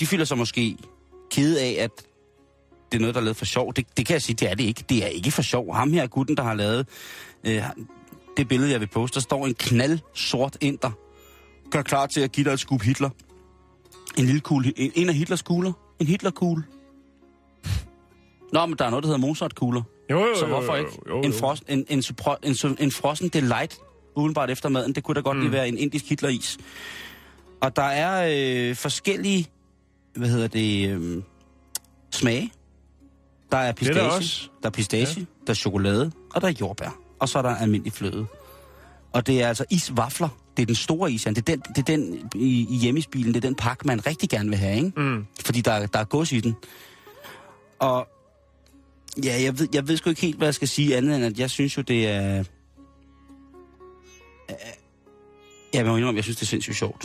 De føler sig måske kede af, at det er noget, der er lavet for sjov. Det, det kan jeg sige, det er det ikke. Det er ikke for sjov. Ham her gutten, der har lavet øh, det billede, jeg vil poste, der står en knald sort inder. Gør klar til at give dig et skub Hitler. En lille kugle. En, en af Hitlers kugler. En Hitlerkugle. Nå, men der er noget, der hedder Mozart-kugler. Jo, jo, Så jo, hvorfor jo, ikke? Jo, jo. En, frost, en, en, supro- en, su- en frossen delight udenbart efter maden, det kunne da godt mm. lige være en indisk Hitleris. Og der er øh, forskellige, hvad hedder det, øh, smage. Der er Det er pistache, der også. der er pistache, ja. der er chokolade, og der er jordbær. Og så er der almindelig fløde. Og det er altså isvafler. Det er den store is. Det er den, det er den i, i hjemmesbilen, det er den pakke, man rigtig gerne vil have, ikke? Mm. Fordi der, der er gods i den. Og ja, jeg ved, jeg ved sgu ikke helt, hvad jeg skal sige andet end, at jeg synes jo, det er... Ja, men jeg må indrømme, jeg synes, det er sindssygt sjovt.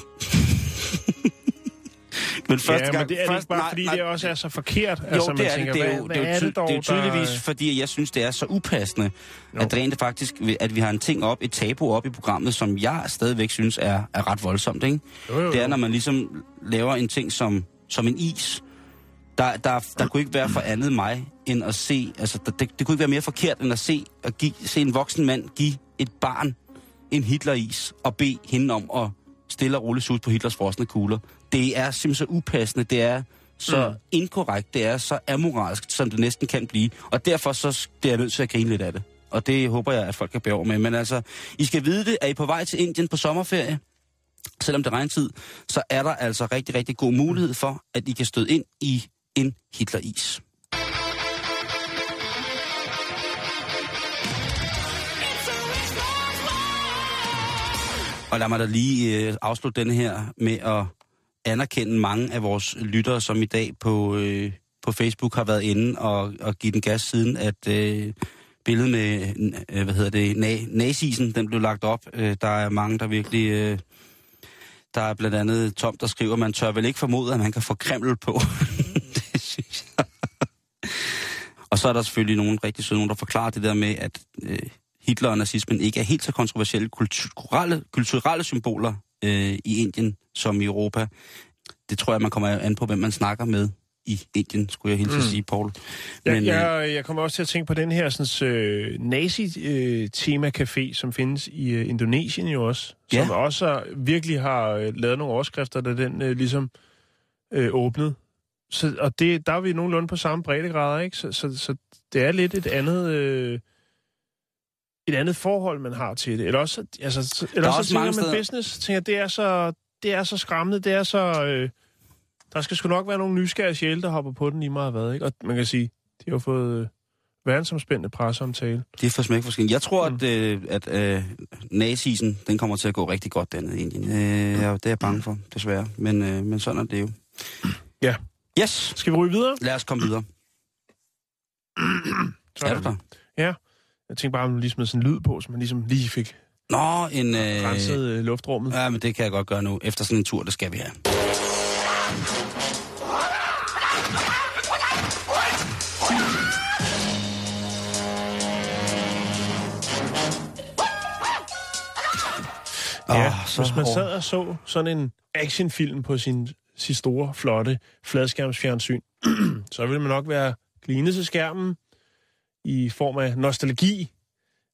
Men første Ja, gang... men det er det først, ikke bare, fordi det også er så forkert. Jo, altså, det man er tænker, det. Det er jo, det er jo, ty- dog, det er jo tydeligvis, der... fordi jeg synes, det er så upassende, Jo. at rent faktisk, at vi har en ting op, et tabu op i programmet, som jeg stadigvæk synes er, er ret voldsomt, ikke? Jo, jo, Det er, når man ligesom laver en ting som, som en is. Der, der, der kunne ikke være for andet mig, end at se... Altså, der, det, det kunne ikke være mere forkert, end at se, at give, se en voksen mand give et barn en Hitleris, og bede hende om at stille og roligt ud på Hitlers frosne kugler. Det er simpelthen så upassende, det er så mm. inkorrekt, det er så amoralsk, som det næsten kan blive. Og derfor så det er jeg nødt til at grine lidt af det. Og det håber jeg, at folk kan bære over med. Men altså, I skal vide det. Er I på vej til Indien på sommerferie? selvom det er regntid, så er der altså rigtig, rigtig god mulighed for, at I kan støde ind i en Hitler-is. Og lad mig da lige øh, afslutte denne her med at anerkende mange af vores lyttere, som i dag på, øh, på Facebook har været inde og, og give den gas siden, at øh, billedet med, øh, hvad hedder det, na, nazisen, den blev lagt op. Øh, der er mange, der virkelig... Øh, der er blandt andet Tom, der skriver, man tør vel ikke formode, at man kan få Kreml på. det synes jeg. og så er der selvfølgelig nogen rigtig søde, nogen, der forklarer det der med, at øh, Hitler og nazismen ikke er helt så kontroversielle kulturelle, kulturelle symboler øh, i Indien som i Europa. Det tror jeg, man kommer an på, hvem man snakker med i Indien, skulle jeg hilse mm. at sige, Paul. Jeg, Men, øh, jeg, jeg kommer også til at tænke på den her sådan, øh, nazi-tema-café, som findes i øh, Indonesien jo også. Ja. Som også virkelig har øh, lavet nogle overskrifter, da den øh, ligesom øh, åbnede. Så, og det, der er vi nogenlunde på samme breddegrader, ikke? Så, så, så det er lidt et andet... Øh, et andet forhold, man har til det. Eller også, altså, så- eller er også, også så tænker man steder- business, tænker, det er så, det er så skræmmende, det er så... Øh, der skal sgu nok være nogle nysgerrige sjæle, der hopper på den lige meget hvad, ikke? Og man kan sige, de har fået øh, verdensomspændende presseomtale. Det er for smæk for skin. Jeg tror, Mm. at, øh, at øh, nazisen, den kommer til at gå rigtig godt dernede i Indien. Øh, ja, det er jeg bange for, desværre. Men, øh, men sådan er det jo. Ja. Yes, Skal vi ryge videre? lad os komme videre. Er du der? Ja. Jeg tænkte bare, om du lige smed sådan en lyd på, så man ligesom lige fik Nå, en... Øh, renset øh, luftrummet. Ja, men det kan jeg godt gøre nu. Efter sådan en tur, det skal vi have. Ja, så hvis man sad og så sådan en actionfilm på sin sit store, flotte fladskærmsfjernsyn, så vil man nok være glinet til skærmen i form af nostalgi.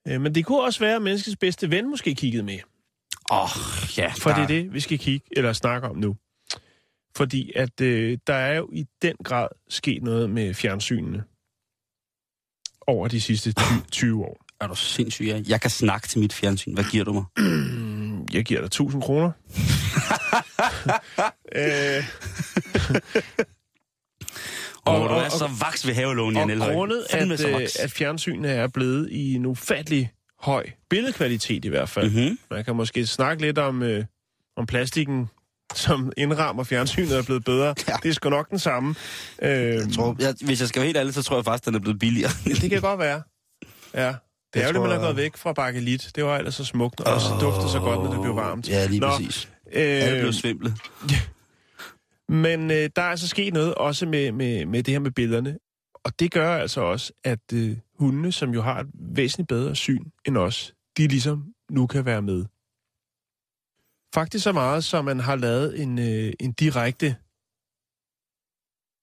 Øh, Men det kunne også være, at menneskets bedste ven måske kiggede med. Åh, oh, ja. For der- det er det, vi skal kigge eller snakke om nu. Fordi at øh, der er jo i den grad sket noget med fjernsynene over de sidste 20, 20 år. Er du sindssyg, ja? Jeg kan snakke til mit fjernsyn. Hvad giver du mig? Jeg giver dig 1000 kroner. øh, Og, Og- og, du og- så vaks ved havelån, Jan og Elhøj. grundet, Fandme at, så øh, vaks. at fjernsynet er blevet i en ufattelig høj billedkvalitet i hvert fald. Mhm. Man kan måske snakke lidt om, øh, om plastikken, som indrammer fjernsynet er blevet bedre. Ja. Det er sgu nok den samme. Øh, Jeg tror, jeg, hvis jeg skal være helt ærlig, så tror jeg faktisk, den er blevet billigere. det kan godt være. Ja. Det er jo det, tror man er gået væk fra bakelit. Det var ellers så smukt, og så dufter så godt, når det blev varmt. Ja, lige Nå, præcis. Alle Øh, blev svimle. Men øh, der er altså sket noget også med, med, med det her med billederne. Og det gør altså også, at øh, hundene, som jo har et væsentligt bedre syn end os, de ligesom nu kan være med. Faktisk så meget, som man har lavet en, øh, en direkte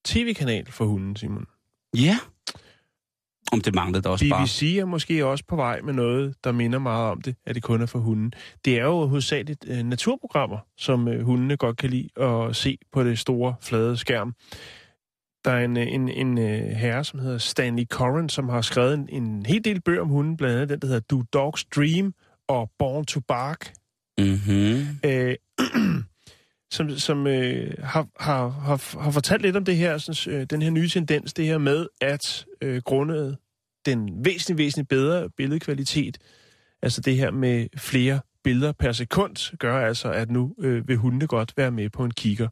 tv-kanal for hunden, Simon. Ja. Om det manglede der også bare. BBC er måske også på vej med noget, der minder meget om det, at det kun er for hunden. Det er jo hovedsageligt øh, naturprogrammer, som øh, hundene godt kan lide at se på det store, flade skærm. Der er en, øh, en, en øh, herre, som hedder Stanley Corren, som har skrevet en, en hel del bøger om hunden, blandt andet den, der hedder Do Dogs Dream og Born to Bark, Mm-hmm. øh, som, som øh, har, har, har, har fortalt lidt om det her, sådan, øh, den her nye tendens, det her med, at øh, grundet den væsentligt, væsentligt bedre billedkvalitet, altså det her med flere billeder per sekund, gør altså, at nu øh, vil hundene godt være med på en kigger.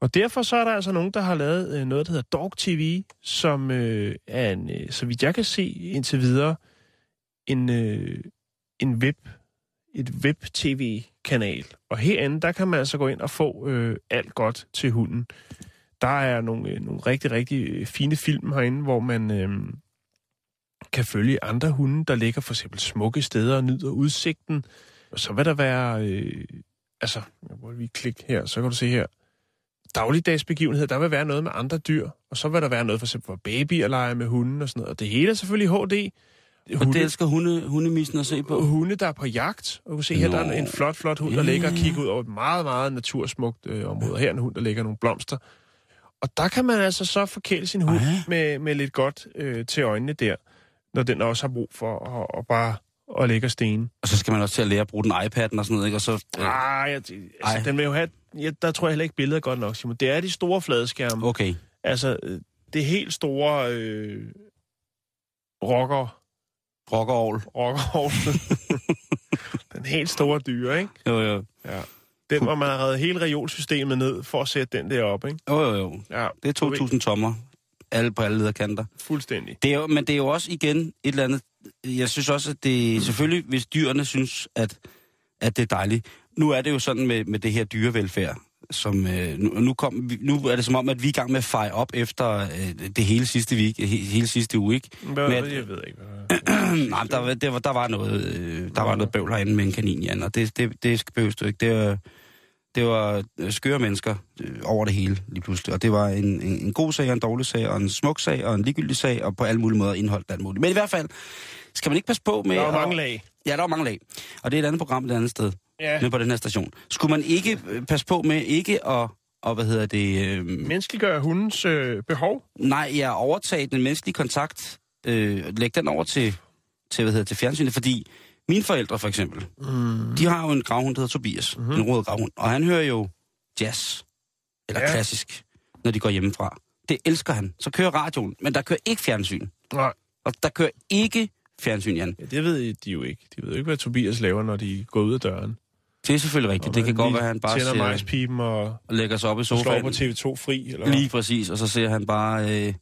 Og derfor så er der altså nogen, der har lavet øh, noget, der hedder Dog TV, som øh, er en, øh, så vidt jeg kan se indtil videre, en, øh, en web, et web-tv-kanal. Og herinde, der kan man altså gå ind og få øh, alt godt til hunden. Der er nogle, øh, nogle rigtig, rigtig fine film herinde, hvor man øh, kan følge andre hunde, der ligger for eksempel smukke steder og nyder udsigten. Og så vil der være, øh, altså, jeg må lige klikke her, så kan du se her, dagligdags begivenheder, der vil være noget med andre dyr, og så vil der være noget for eksempel for baby at lege med hunden og sådan noget. Og det hele er selvfølgelig HD. Og det elsker hunde, hundemissen at se på. hunde, der er på jagt. Og du kan se her, der er en flot, flot hund, der Ja, ligger og kigger ud over et meget, meget natursmukt øh, område. Her er en hund, der ligger nogle blomster. Og der kan man altså så forkæle sin hund med, med lidt godt øh, til øjnene der, når den også har brug for at, at bare og stene. Og så skal man også til at lære at bruge den iPad'en og sådan noget, ikke? Og så... Ah, jeg, altså, Ej. den vil jo have... Ja, der tror jeg heller ikke, billedet er godt nok, Simon. Det er de store fladskærme. Okay. Altså, øh, det helt store øh, rocker... Rockerovl. rocker den helt store dyre, ikke? Jo, jo. Ja. Den, hvor man har reddet hele reolsystemet ned for at sætte den der op, ikke? Jo, jo, jo. Ja, Det er 2.000 tommer. Alle på alle lederkanter. fuldstændig. Det er jo, men det er jo også igen et eller andet... Jeg synes også, at det selvfølgelig, hvis dyrene synes, at, at det er dejligt. Nu er det jo sådan med, med det her dyrevelfærd, som øh, nu, nu, kom, nu er det som om, at vi er i gang med at feje op efter øh, det hele sidste, week, he, hele sidste uge, ikke? Hvad, Men- hvad, jeg ved ikke, hvad... Nej, der, var- der, var, der var noget, øh, der var noget bøvl herinde med en kanin, Jan, og det, det, det behøves du ikke. Det var, det var øh, skøre mennesker øh, over det hele lige pludselig, og det var en, en, en god sag, og en dårlig sag, og en smuk sag, og en ligegyldig sag, og på alle mulige måder indholdt alt muligt. Men i hvert fald, skal man ikke passe på med... Der er at- mange lag. Ja, der er mange lag. Og det er et andet program et andet sted, Ja. med på den her station. Skulle man ikke øh, passe på med ikke at, og hvad hedder det... Øh, Menneskeliggør hundens øh, behov. Nej, jeg overtage den menneskelige kontakt, øh, læg den over til, til, hvad hedder, det, til fjernsynet, fordi mine forældre for eksempel, Mm. de har jo en gravhund, der hedder Tobias, mm-hmm. en rød gravhund, og han hører jo jazz, eller ja. klassisk, når de går hjemmefra. Det elsker han. Så kører radioen, men der kører ikke fjernsyn. Nej, Og der kører ikke fjernsyn, Jan. ja, det ved de jo ikke. De ved jo ikke, hvad Tobias laver, når de går ud af døren. Det er selvfølgelig rigtigt. Og Det kan godt være, at han bare tænder majspipen og og lægger sig op i slår sofaen. på TV2 fri. Eller? Lige præcis, og så ser han bare, øh,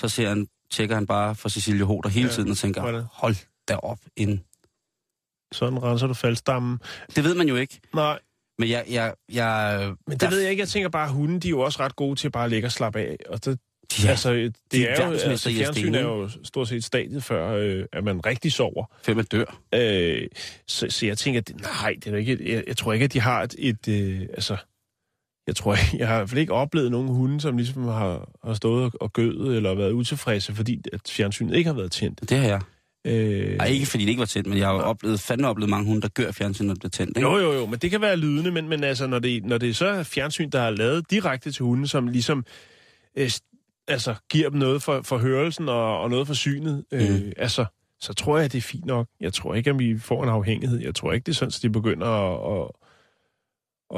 så ser han, tjekker han bare for Cecilie Hoder hele Ja, tiden og tænker, hold da op en. Sådan renser du faldstammen. Det ved man jo ikke. Nej, Men jeg, jeg, jeg men der- det ved jeg ikke. Jeg tænker bare, at hunden, de er jo også ret gode til bare at ligge og slappe af. Og det, Ja, altså, det de er er jo, altså, fjernsyn er jo stort set stadiet før, øh, at man rigtig sover. fem er dør. Øh, så, så jeg tænker, at nej, det er ikke, jeg, jeg tror ikke, at de har et, et øh, altså, jeg tror, jeg har i hvert fald ikke oplevet nogen hunde, som ligesom har, har stået og- gødet eller været utilfredse, fordi at fjernsynet ikke har været tændt. Det har jeg. Øh, Ej, ikke fordi det ikke var tændt, men jeg har jo oplevet, fandme oplevet mange hunde, der gør fjernsyn, når det er tændt. Ikke? Jo, jo, jo, men det kan være lydende, men, men altså, når det, når det så er fjernsyn, der er lavet direkte til hunden, som ligesom øh, altså, giver dem noget for, for hørelsen og, og noget for synet, øh, Mm. altså, så tror jeg, det er fint nok. Jeg tror ikke, at vi får en afhængighed. Jeg tror ikke, det er sådan, at de begynder at, at,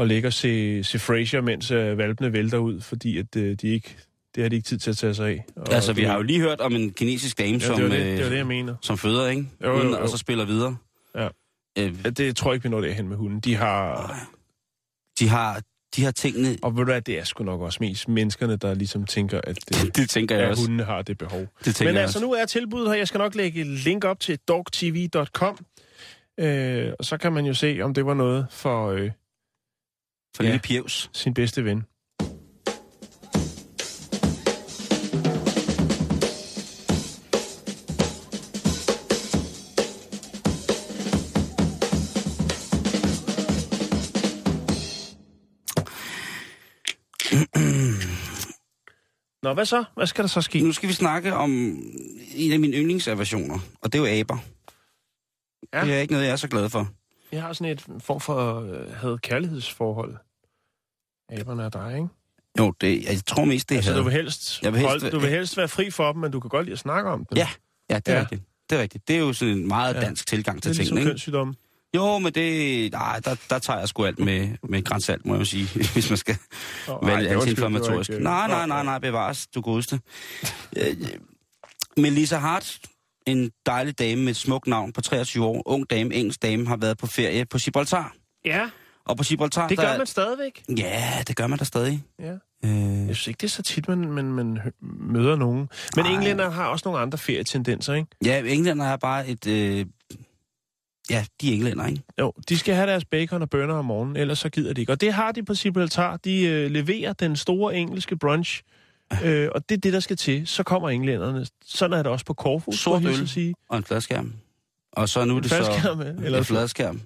at ligge og se, se Frasier, mens øh, valpene vælter ud, fordi at, øh, de ikke, det har de ikke tid til at tage sig af. Og Altså, vi det- har jo lige hørt om en kinesisk dame, Ja, som, det det, øh, det, var det, jeg mener. som føder, ikke? Jo, jo, jo. Og så spiller videre. Ja. Øh, det tror jeg ikke, vi når derhen med hunden. De har... de har, de har tingene... Og ved du hvad, det er sgu nok også mest menneskerne, der ligesom tænker, at, øh, Det tænker jeg at også. hundene har det behov. Det Men altså, nu er tilbuddet her. Jeg skal nok lægge et link op til dogtv.com. Øh, og så kan man jo se, om det var noget for øh, For ja. lille pjevs. sin bedste ven. Nå, hvad så? Hvad skal der så ske? Nu skal vi snakke om en af mine yndlingsaversioner, og det er jo aber. Ja. Det er ikke noget, jeg er så glad for. Jeg har sådan et form for øh, had kærlighedsforhold. Aberne er dig, ikke? Jo, det, jeg tror mest, det er Altså, du vil, helst, Jeg vil helst- holde, du vil helst være fri for dem, men du kan godt lide at snakke om dem. Ja, Ja, det er Ja. rigtigt. Det er rigtigt. Det er jo sådan en meget Ja. ja. dansk tilgang det til er ligesom tingene, ikke? Jo, men det... Nej, der, der tager jeg sgu alt med, med grænsalt, må jeg sige, hvis man skal Oh, være lidt antiinflammatorisk. øh, Nej, nej, nej, nej, bevares, du godeste. Øh, Melissa Hart, en dejlig dame med et smukt navn på 23 år, ung dame, engelsk dame, har været på ferie på Gibraltar. Ja, Og på Gibraltar, det der, gør man stadigvæk. Ja, det gør man da stadig. Ja. Øh, Jeg synes ikke, det er så tit, man, man, man møder nogen. Men englænder har også nogle andre ferietendenser, ikke? ja, englænder er bare et... Øh, ja, de er englænder, ikke? Jo, de skal have deres bacon og bønner om morgenen, ellers så gider de ikke. Og det har de på Gibraltar. De øh, leverer den store engelske brunch, øh, og det er det, der skal til. Så kommer englænderne. Sådan er det også på Corfu, Sort øl. sige. Og en fladskærm. Og så nu er det så... eller- en fladskærm.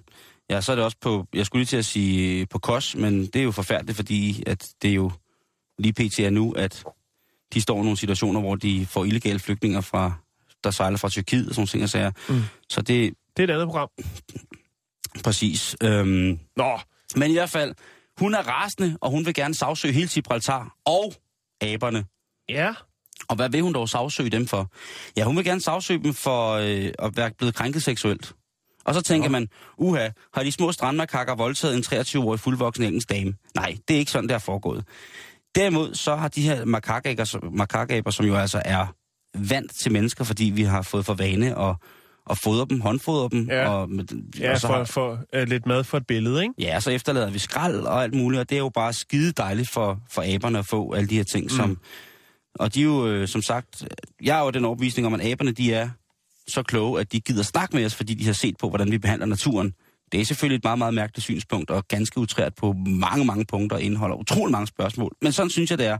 Ja, så er det også på... Jeg skulle lige til at sige på KOS, men det er jo forfærdeligt, fordi at det er jo lige pt. er nu, at de står i nogle situationer, hvor de får illegale flygtninge fra, der sejler fra Tyrkiet og sådan nogle ting og sager. Mm. Så det Det er et andet program. præcis. Øhm, Nå, men i hvert fald, hun er rasende, og hun vil gerne sagsøge hele Gibraltar og aberne. ja. Og hvad vil hun dog sagsøge dem for? Ja, hun vil gerne sagsøge dem for øh, at være blevet krænket seksuelt. Og så tænker Nå. man, uha, har de små strandmakakker voldtaget en 23-årig fuldvoksen engelsk dame? Nej, det er ikke sådan, det er foregået. Derimod så har de her makakaber, som- makakaber, som jo altså er vant til mennesker, fordi vi har fået for vane at, at fodre dem, håndfodre dem. Ja. Og, Ja, og så for, har, for uh, lidt mad for et billede, ikke? Ja, så efterlader vi skrald og alt muligt, og det er jo bare skide dejligt for, for aberne at få alle de her ting, mm. som... Og de er jo, øh, som sagt, jeg er jo den overbevisning om, at aberne, de er så kloge, at de gider snakke med os, fordi de har set på, hvordan vi behandler naturen. Det er selvfølgelig et meget, meget mærkeligt synspunkt, og ganske utrært på mange, mange punkter, og indeholder utrolig mange spørgsmål. Men sådan synes jeg, det er.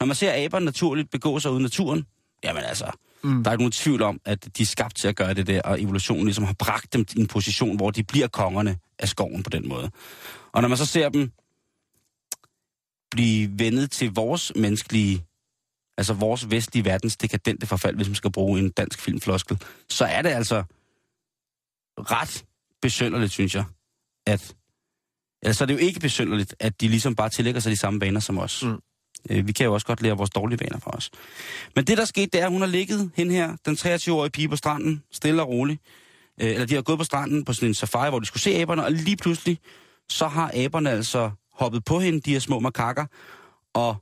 Når man ser aberne naturligt begå sig uden naturen, jamen altså, mm. der er ikke nogen tvivl om, at de er skabt til at gøre det der, og evolutionen ligesom har bragt dem i en position, hvor de bliver kongerne af skoven på den måde. Og når man så ser dem blive vendet til vores menneskelige, altså vores vestlige verdens dekadente forfald, hvis man skal bruge en dansk filmfloskel, så er det altså ret besynderligt, synes jeg, at Altså, så er det jo ikke besynderligt, at de ligesom bare tillægger sig de samme vaner som os. Mm. Øh, Vi kan jo også godt lære vores dårlige vaner fra os. Men det, der skete, det er, at hun har ligget hen her, den 23-årige pige på stranden, stille og roligt. Øh, Eller de har gået på stranden på sådan en safari, hvor de skulle se aberne, og lige pludselig, så har aberne altså hoppet på hende, de her små makakker, og,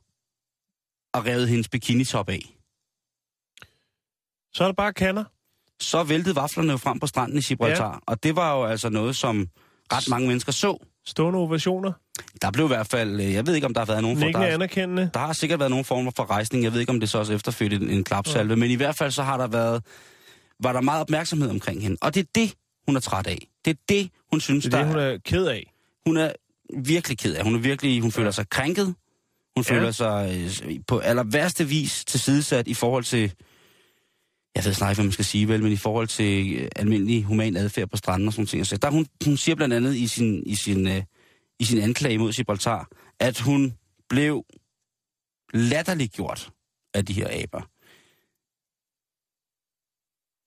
og revet hendes bikinitop af. Så er det bare kander. Så væltede vaflerne jo frem på stranden i Gibraltar, ja. og det var jo altså noget, som ret mange mennesker så. Stående ovationer. Der blev i hvert fald, øh, jeg ved ikke, om der har været nogen for, Nikkende der, anerkendende. der har sikkert været nogen former for rejsning. Jeg ved ikke, om det så også efterfødte en, en klapsalve, men i hvert fald så har der været, var der meget opmærksomhed omkring hende. Og det er det, hun er træt af. Det er det, hun synes, Det er det, hun er ked af. hun er virkelig ked af. Hun er virkelig, hun føler sig krænket. Hun Ja. ja. føler sig øh, på aller værste vis tilsidesat i forhold til, jeg ved snart ikke, hvad man skal sige vel, men i forhold til øh, almindelig human adfærd på stranden og sådan ting. Så der, hun, hun siger blandt andet i sin, i sin, øh, i sin anklage mod Gibraltar, at hun blev latterligt gjort af de her aber.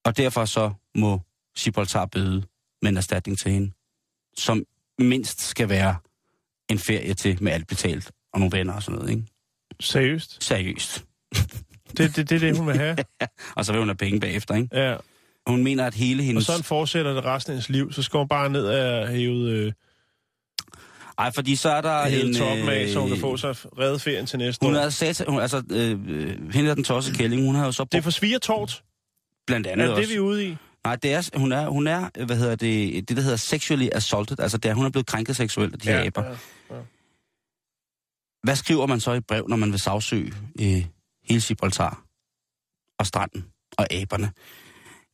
Og derfor så må Gibraltar bøde med en erstatning til hende, som mindst skal være en ferie til med alt betalt og nogle venner og sådan noget, ikke? Seriøst? Seriøst. Det er det, det, det, hun vil have? Og så vil hun have penge bagefter, ikke? Ja. Hun mener, at hele Og hendes... sådan fortsætter det resten af hendes liv. Så skal hun bare ned af hævet, øh, Ej, fordi så er der hævet en... toppen af, så hun kan få sig reddet ferien til næste Hun år. er sat, hun, altså, øh, hende er den tosse kælling, hun har jo så Det er brugt for svigertort. blandt Er andet det også... det, vi er ude i? Nej, det er, hun er, hun er, hvad hedder det, det der hedder sexually assaulted, altså det er, hun er blevet krænket seksuelt af de her aber. ja. Hvad skriver man så i et brev, når man vil sagsøge øh, hele Gibraltar og stranden og aberne?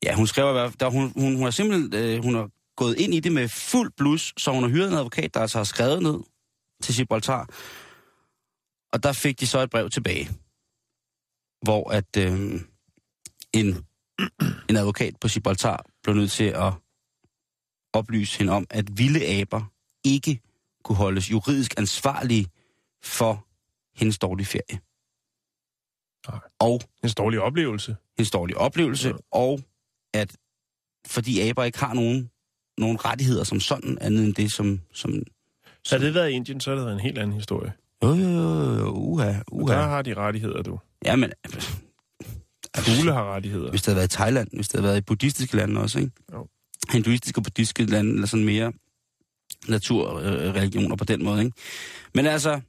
Ja, hun skriver, i der, hun, hun, hun er simpelthen øh, hun er gået ind i det med fuld blus, så hun har hyret en advokat, der altså har skrevet ned til Gibraltar. Og der fik de så et brev tilbage, hvor at øh, en, en advokat på Gibraltar blev nødt til at oplyse hende om, at vilde aber ikke kunne holdes juridisk ansvarlige for hendes dårlige ferie. Nej. Og En dårlig oplevelse. hendes dårlige oplevelse, ja. og at fordi aber ikke har nogen, nogen rettigheder som sådan, andet end det, som... som Havde det været i Indien, så havde det været en helt anden historie. jo, jo, jo, jo, uha, uha. der har de rettigheder, du. Ja, men Fugle har rettigheder. hvis det havde været i Thailand, hvis det havde været i buddhistiske lande også, ikke? Jo. Hinduistiske og buddhistiske lande, eller sådan mere naturreligioner på den måde, ikke? Men altså,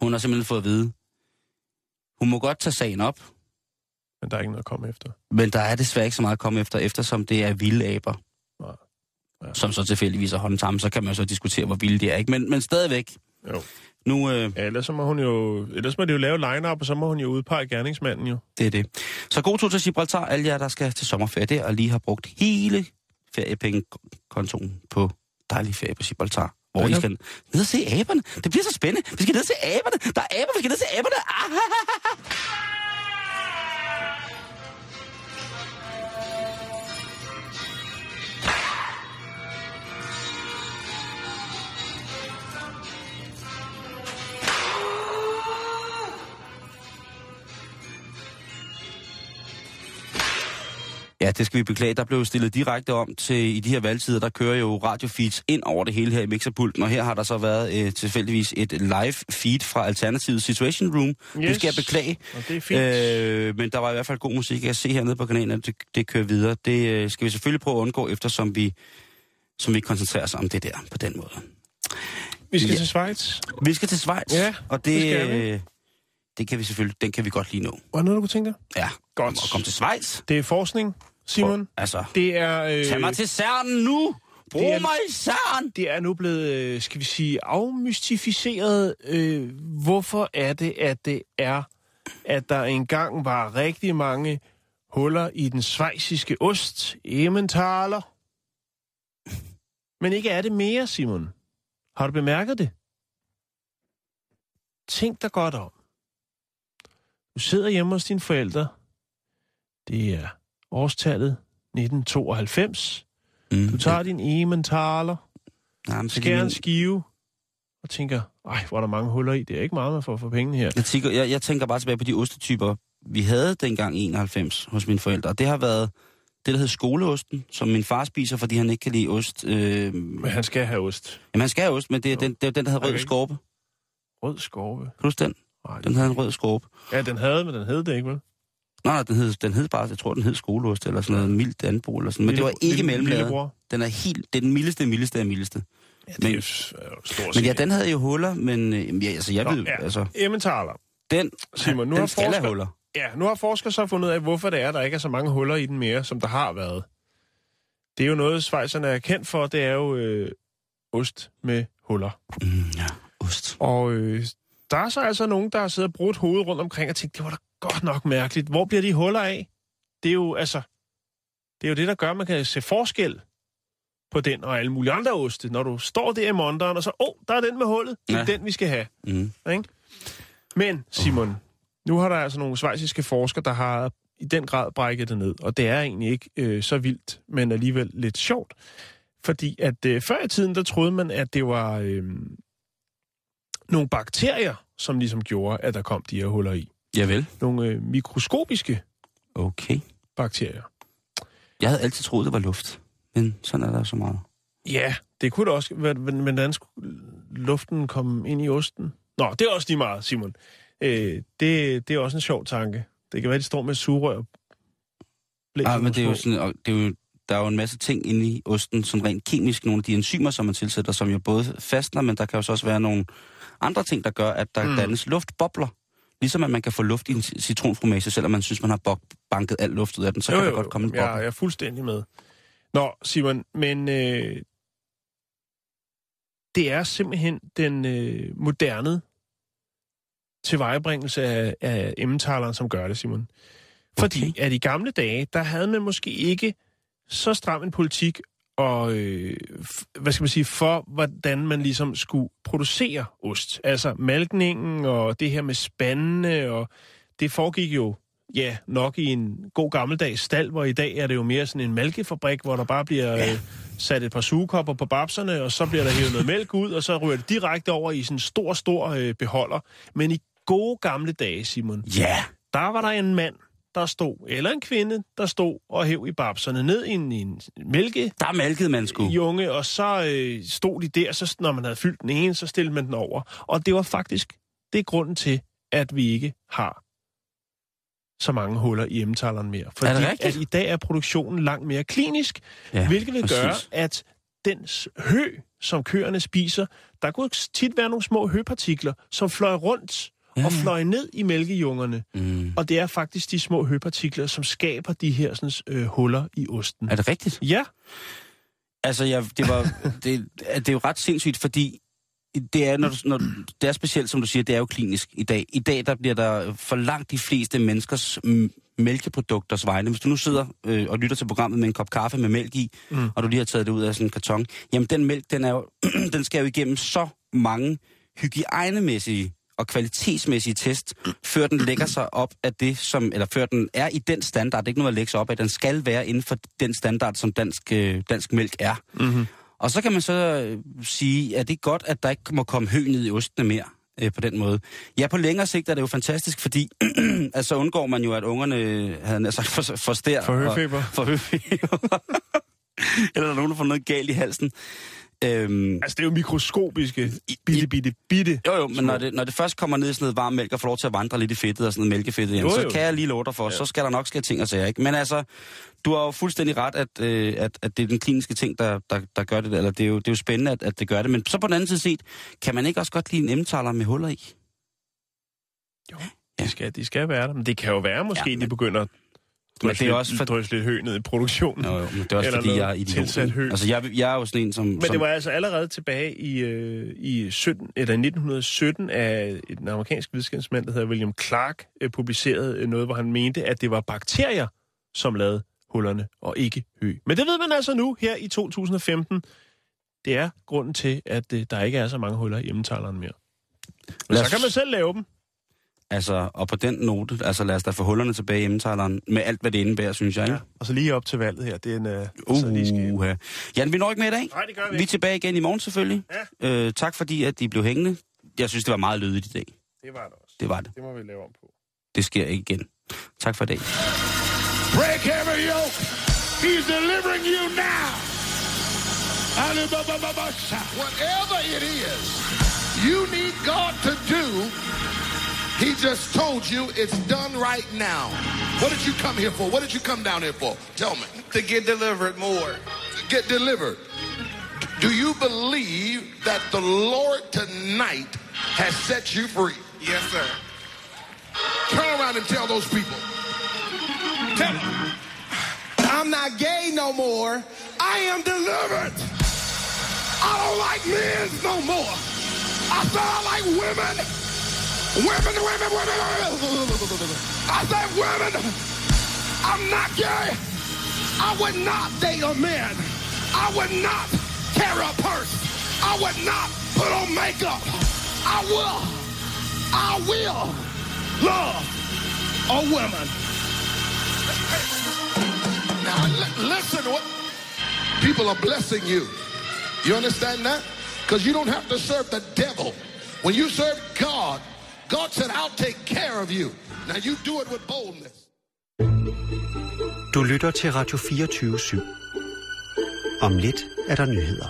hun har simpelthen fået at vide, hun må godt tage sagen op, Men der er ikke noget at komme efter. Men der er desværre ikke så meget at komme efter, eftersom det er vilde aber. Nej. Ja. Som så tilfældigvis er sammen, så kan man jo så diskutere, hvor vilde de er, ikke? Men, men stadigvæk, Jo. nu, øh, Ja, ellers så må hun jo, ellers må det jo lave line-up, og så må hun jo udpege gerningsmanden jo. det er det. Så god tur til Gibraltar, alle jer, der skal til sommerferie der, og lige har brugt hele feriepengekontoen på dejlig ferie på Gibraltar. Hvor Ja, I skal ned og se aberne. Det bliver så spændende. Vi skal ned og se aberne. Der er aber, vi skal ned og se aberne. Ah, Ja, det skal vi beklage. Der blev stillet direkte om til, i de her valgtider, der kører jo radiofeeds ind over det hele her i mixerpulten, og her har der så været øh, tilfældigvis et live feed fra Alternative Situation Room. Yes. Det skal jeg beklage. Og det er fint. Øh, men der var i hvert fald god musik. Jeg kan se hernede på kanalen, at det, det kører videre. Det øh, skal vi selvfølgelig prøve at undgå, eftersom vi, som vi koncentrerer os om det der på den måde. vi skal ja. til Schweiz. Vi skal til Schweiz, Ja, og det, det skal vi. øh, det kan vi selvfølgelig, den kan vi godt lige nå. Der noget, du kunne tænke dig? Ja, Godt. Og komme til Schweiz. Det er forskning, Simon. Altså, Det er... Øh, tag mig til CERN nu! Brug det er- mig i CERN! det er nu blevet, øh, skal vi sige, afmystificeret. Øh, hvorfor er det, at det er, at der engang var rigtig mange huller i den svejsiske ost, Emmentaler. Men ikke er det mere, Simon. Har du bemærket det? Tænk dig godt om. Du sidder hjemme hos dine forældre. Det er årstallet 1992. Mm, Du tager din Emmentaler, ja, skærer en skive og tænker, ej, hvor er der mange huller i. Det er ikke meget, man får for pengene her. Jeg tænker, jeg, jeg tænker bare tilbage på de ostetyper, vi havde dengang i 91 hos mine forældre. Og det har været det, der hed skoleosten, som min far spiser, fordi han ikke kan lide ost. Øh, Men han skal have ost. jamen, han skal have ost, men det er, den, det er den, der rød Okay. skorpe. Rød skorpe. Kan du huske den? Ej, Den havde en rød skorpe. Ja, den havde, men den hed det ikke, vel? Nej, den hed, den hed bare, jeg tror, den hed skoleost, eller sådan noget mildt anbrug, eller sådan. Men det var ikke mellemlaget. Lillebror. Den er helt, det er den mildeste, mildeste af mildeste. Ja, det Men- er jo stort Men ja, den havde jo huller, men øh, ja, altså, jeg Nå, ved, ja. altså, Emmentaler. den, Simon, nu den har skal forsker- huller. Ja, nu har forskere så fundet ud af, hvorfor det er, der ikke er så mange huller i den mere, som der har været. Det er jo noget, Schweizerne er kendt for, det er jo øh, ost med huller. Mm, ja, ost. Og øh, der er så altså nogen, der har siddet og brugt hovedet rundt omkring og tænkt, det var da godt nok mærkeligt. Hvor bliver de huller af? Det er jo altså, det er jo det, der gør, at man kan se forskel på den og alle mulige andre oste. Når du står der i monteren, og så, åh, oh, der er den med hullet. Det er Ja. den, vi skal have. Mm. Ikke? Men, Simon, nu har der altså nogle svejsiske forskere, der har i den grad brækket det ned. Og det er egentlig ikke øh, så vildt, men alligevel lidt sjovt. Fordi at øh, før i tiden, der troede man, at det var øh, nogle bakterier, som ligesom gjorde, at der kom de her huller i. Javel. Nogle øh, mikroskopiske Okay. bakterier. Jeg havde altid troet, det var luft. Men sådan er der så meget. Ja, det kunne det også. Men, men hvordan skulle luften komme ind i osten? Nå, det er også lige meget, Simon. Øh, det, det er også en sjov tanke. Det kan være, de står med sugerør. blæser Ah, men det er jo sådan, det er jo, der er jo en masse ting inde i osten, som rent kemisk, nogle af de enzymer, som man tilsætter, som jo både fastner, men der kan jo så også være nogle andre ting, der gør, at der mm. dannes luftbobler. Ligesom at man kan få luft i en ci- citronfromage, selvom man synes, man har bok- banket al luft ud af den, så Jo, kan jo, der godt komme en jeg, boble. jeg er fuldstændig med. Nå, Simon, men øh, det er simpelthen den øh, moderne tilvejebringelse af, af emmentaleren, som gør det, Simon. Fordi Okay. at i gamle dage, der havde man måske ikke så stram en politik og, øh, hvad skal man sige, for hvordan man ligesom skulle producere ost. Altså malkningen og det her med spandene, og det foregik jo ja, nok i en god gammeldags stald, hvor i dag er det jo mere sådan en mælkefabrik, hvor der bare bliver ja. øh, sat et par sugekopper på babserne, og så bliver der hævet noget mælk ud, og så ryger det direkte over i sådan en stor, stor øh, beholder. Men i gode gamle dage, Simon, Ja, der var der en mand, der stod, eller en kvinde, der stod og hæv i babserne ned i en, i en mælke, der malkede man sgu. junge, og så øh, stod de der, så når man havde fyldt den ene, så stillede man den over. Og det var faktisk, det er grunden til, at vi ikke har så mange huller i emmentaleren mere. Fordi Er det rigtigt? at i dag er produktionen langt mere klinisk, Ja, hvilket vil præcis. gøre, at den hø, som køerne spiser, der kunne tit være nogle små høpartikler, som fløj rundt Ja, og fløj ned i mælkejungerne. Mm. Og det er faktisk de små høpartikler, som skaber de her sådan, øh, huller i osten. Er det rigtigt? Ja, Altså, jeg, det, var, det, det er jo ret sindssygt, fordi det er, når du, når, det er specielt, som du siger, det er jo klinisk i dag. I dag, der bliver der for langt de fleste menneskers mælkeprodukters vegne. Hvis du nu sidder øh, og lytter til programmet med en kop kaffe med mælk i, mm. og du lige har taget det ud af sådan en karton, jamen den mælk, den, er jo, den skal jo igennem så mange hygiejnemæssige og kvalitetsmæssige test, før den lægger sig op af det, som, eller før den er i den standard, det er ikke noget at lægge sig op af, den skal være inden for den standard, som dansk, øh, dansk mælk er. mm-hmm. Og så kan man så øh, sige, at det er godt, at der ikke må komme hø ned i ostene mere øh, på den måde. Ja, på længere sigt er det jo fantastisk, fordi at så undgår man jo, at ungerne havde sagt for, for stær. For høfeber. Og, for høfeber. Eller der er nogen, der får noget galt i halsen. Øhm, Altså, det er jo mikroskopiske, bitte, bitte, bitte. jo, jo, men når det, når det først kommer ned i sådan noget varm mælk og får lov til at vandre lidt i fedtet og sådan noget mælkefedtet, Jo, jamen, så jo. kan jeg lige love dig for, ja. så skal der nok ske ting og sager, ikke? Men altså, du har jo fuldstændig ret, at, øh, at, at det er den kliniske ting, der, der, der gør det, eller det er, jo, det er jo spændende, at, at det gør det. Men så på den anden side set, kan man ikke også godt lide en emmentaler med huller i? Jo, de skal, de skal være der. Men det kan jo være, måske, Ja, ja, men- de begynder at Men det er lidt, også for- drysse lidt hø ned i produktionen. Jo, jo, men det er også Eller fordi, jeg er idiot. tilsat hø. Altså, jeg, jeg er jo sådan en, som... Men som det var altså allerede tilbage i, øh, i 17, eller 1917 af en amerikansk videnskabsmand, der hedder William Clark, øh, publicerede øh, noget, hvor han mente, at det var bakterier, som lavede hullerne, og ikke hø. Men det ved man altså nu, her i 2015. Det er grunden til, at øh, der ikke er så mange huller i emmentaleren mere. Men Lad så os- kan man selv lave dem. Altså, og på den note, altså lad os da få hullerne tilbage i emmentaleren, med alt, hvad det indebærer, synes jeg, ikke? Og så lige op til valget her. Det er en... Øh, Uh, så lige skal... uh, Jan, vi når ikke med i dag. Nej, det gør vi Vi er tilbage igen i morgen selvfølgelig. Ja. Øh, tak fordi, at de blev hængende. Jeg synes, det var meget lydigt i dag. Det var det også. Det var det. Det må vi lave om på. Det sker ikke igen. Tak for i dag. Break every yoke. He's delivering you now. Alibaba-ba-ba-sha. Whatever it is you need God to do, He just told you it's done right now. What did you come here for? What did you come down here for? Tell me. to get delivered more. Get delivered. Do you believe that the Lord tonight has set you free? Yes, sir. Turn around and tell those people. Tell them. I'm not gay no more. I am delivered. I don't like men no more. I said I like women. Women, women, women, women. I said women. I'm not gay. I would not date a man. I would not carry a purse. I would not put on makeup. I will. I will love a woman. Now li- listen what people are blessing you. You understand that? Because you don't have to serve the devil. When you serve God, God said, I'll take care of you. Now you do it with boldness. Du lytter til Radio 24 /7. Om lidt er der nyheder.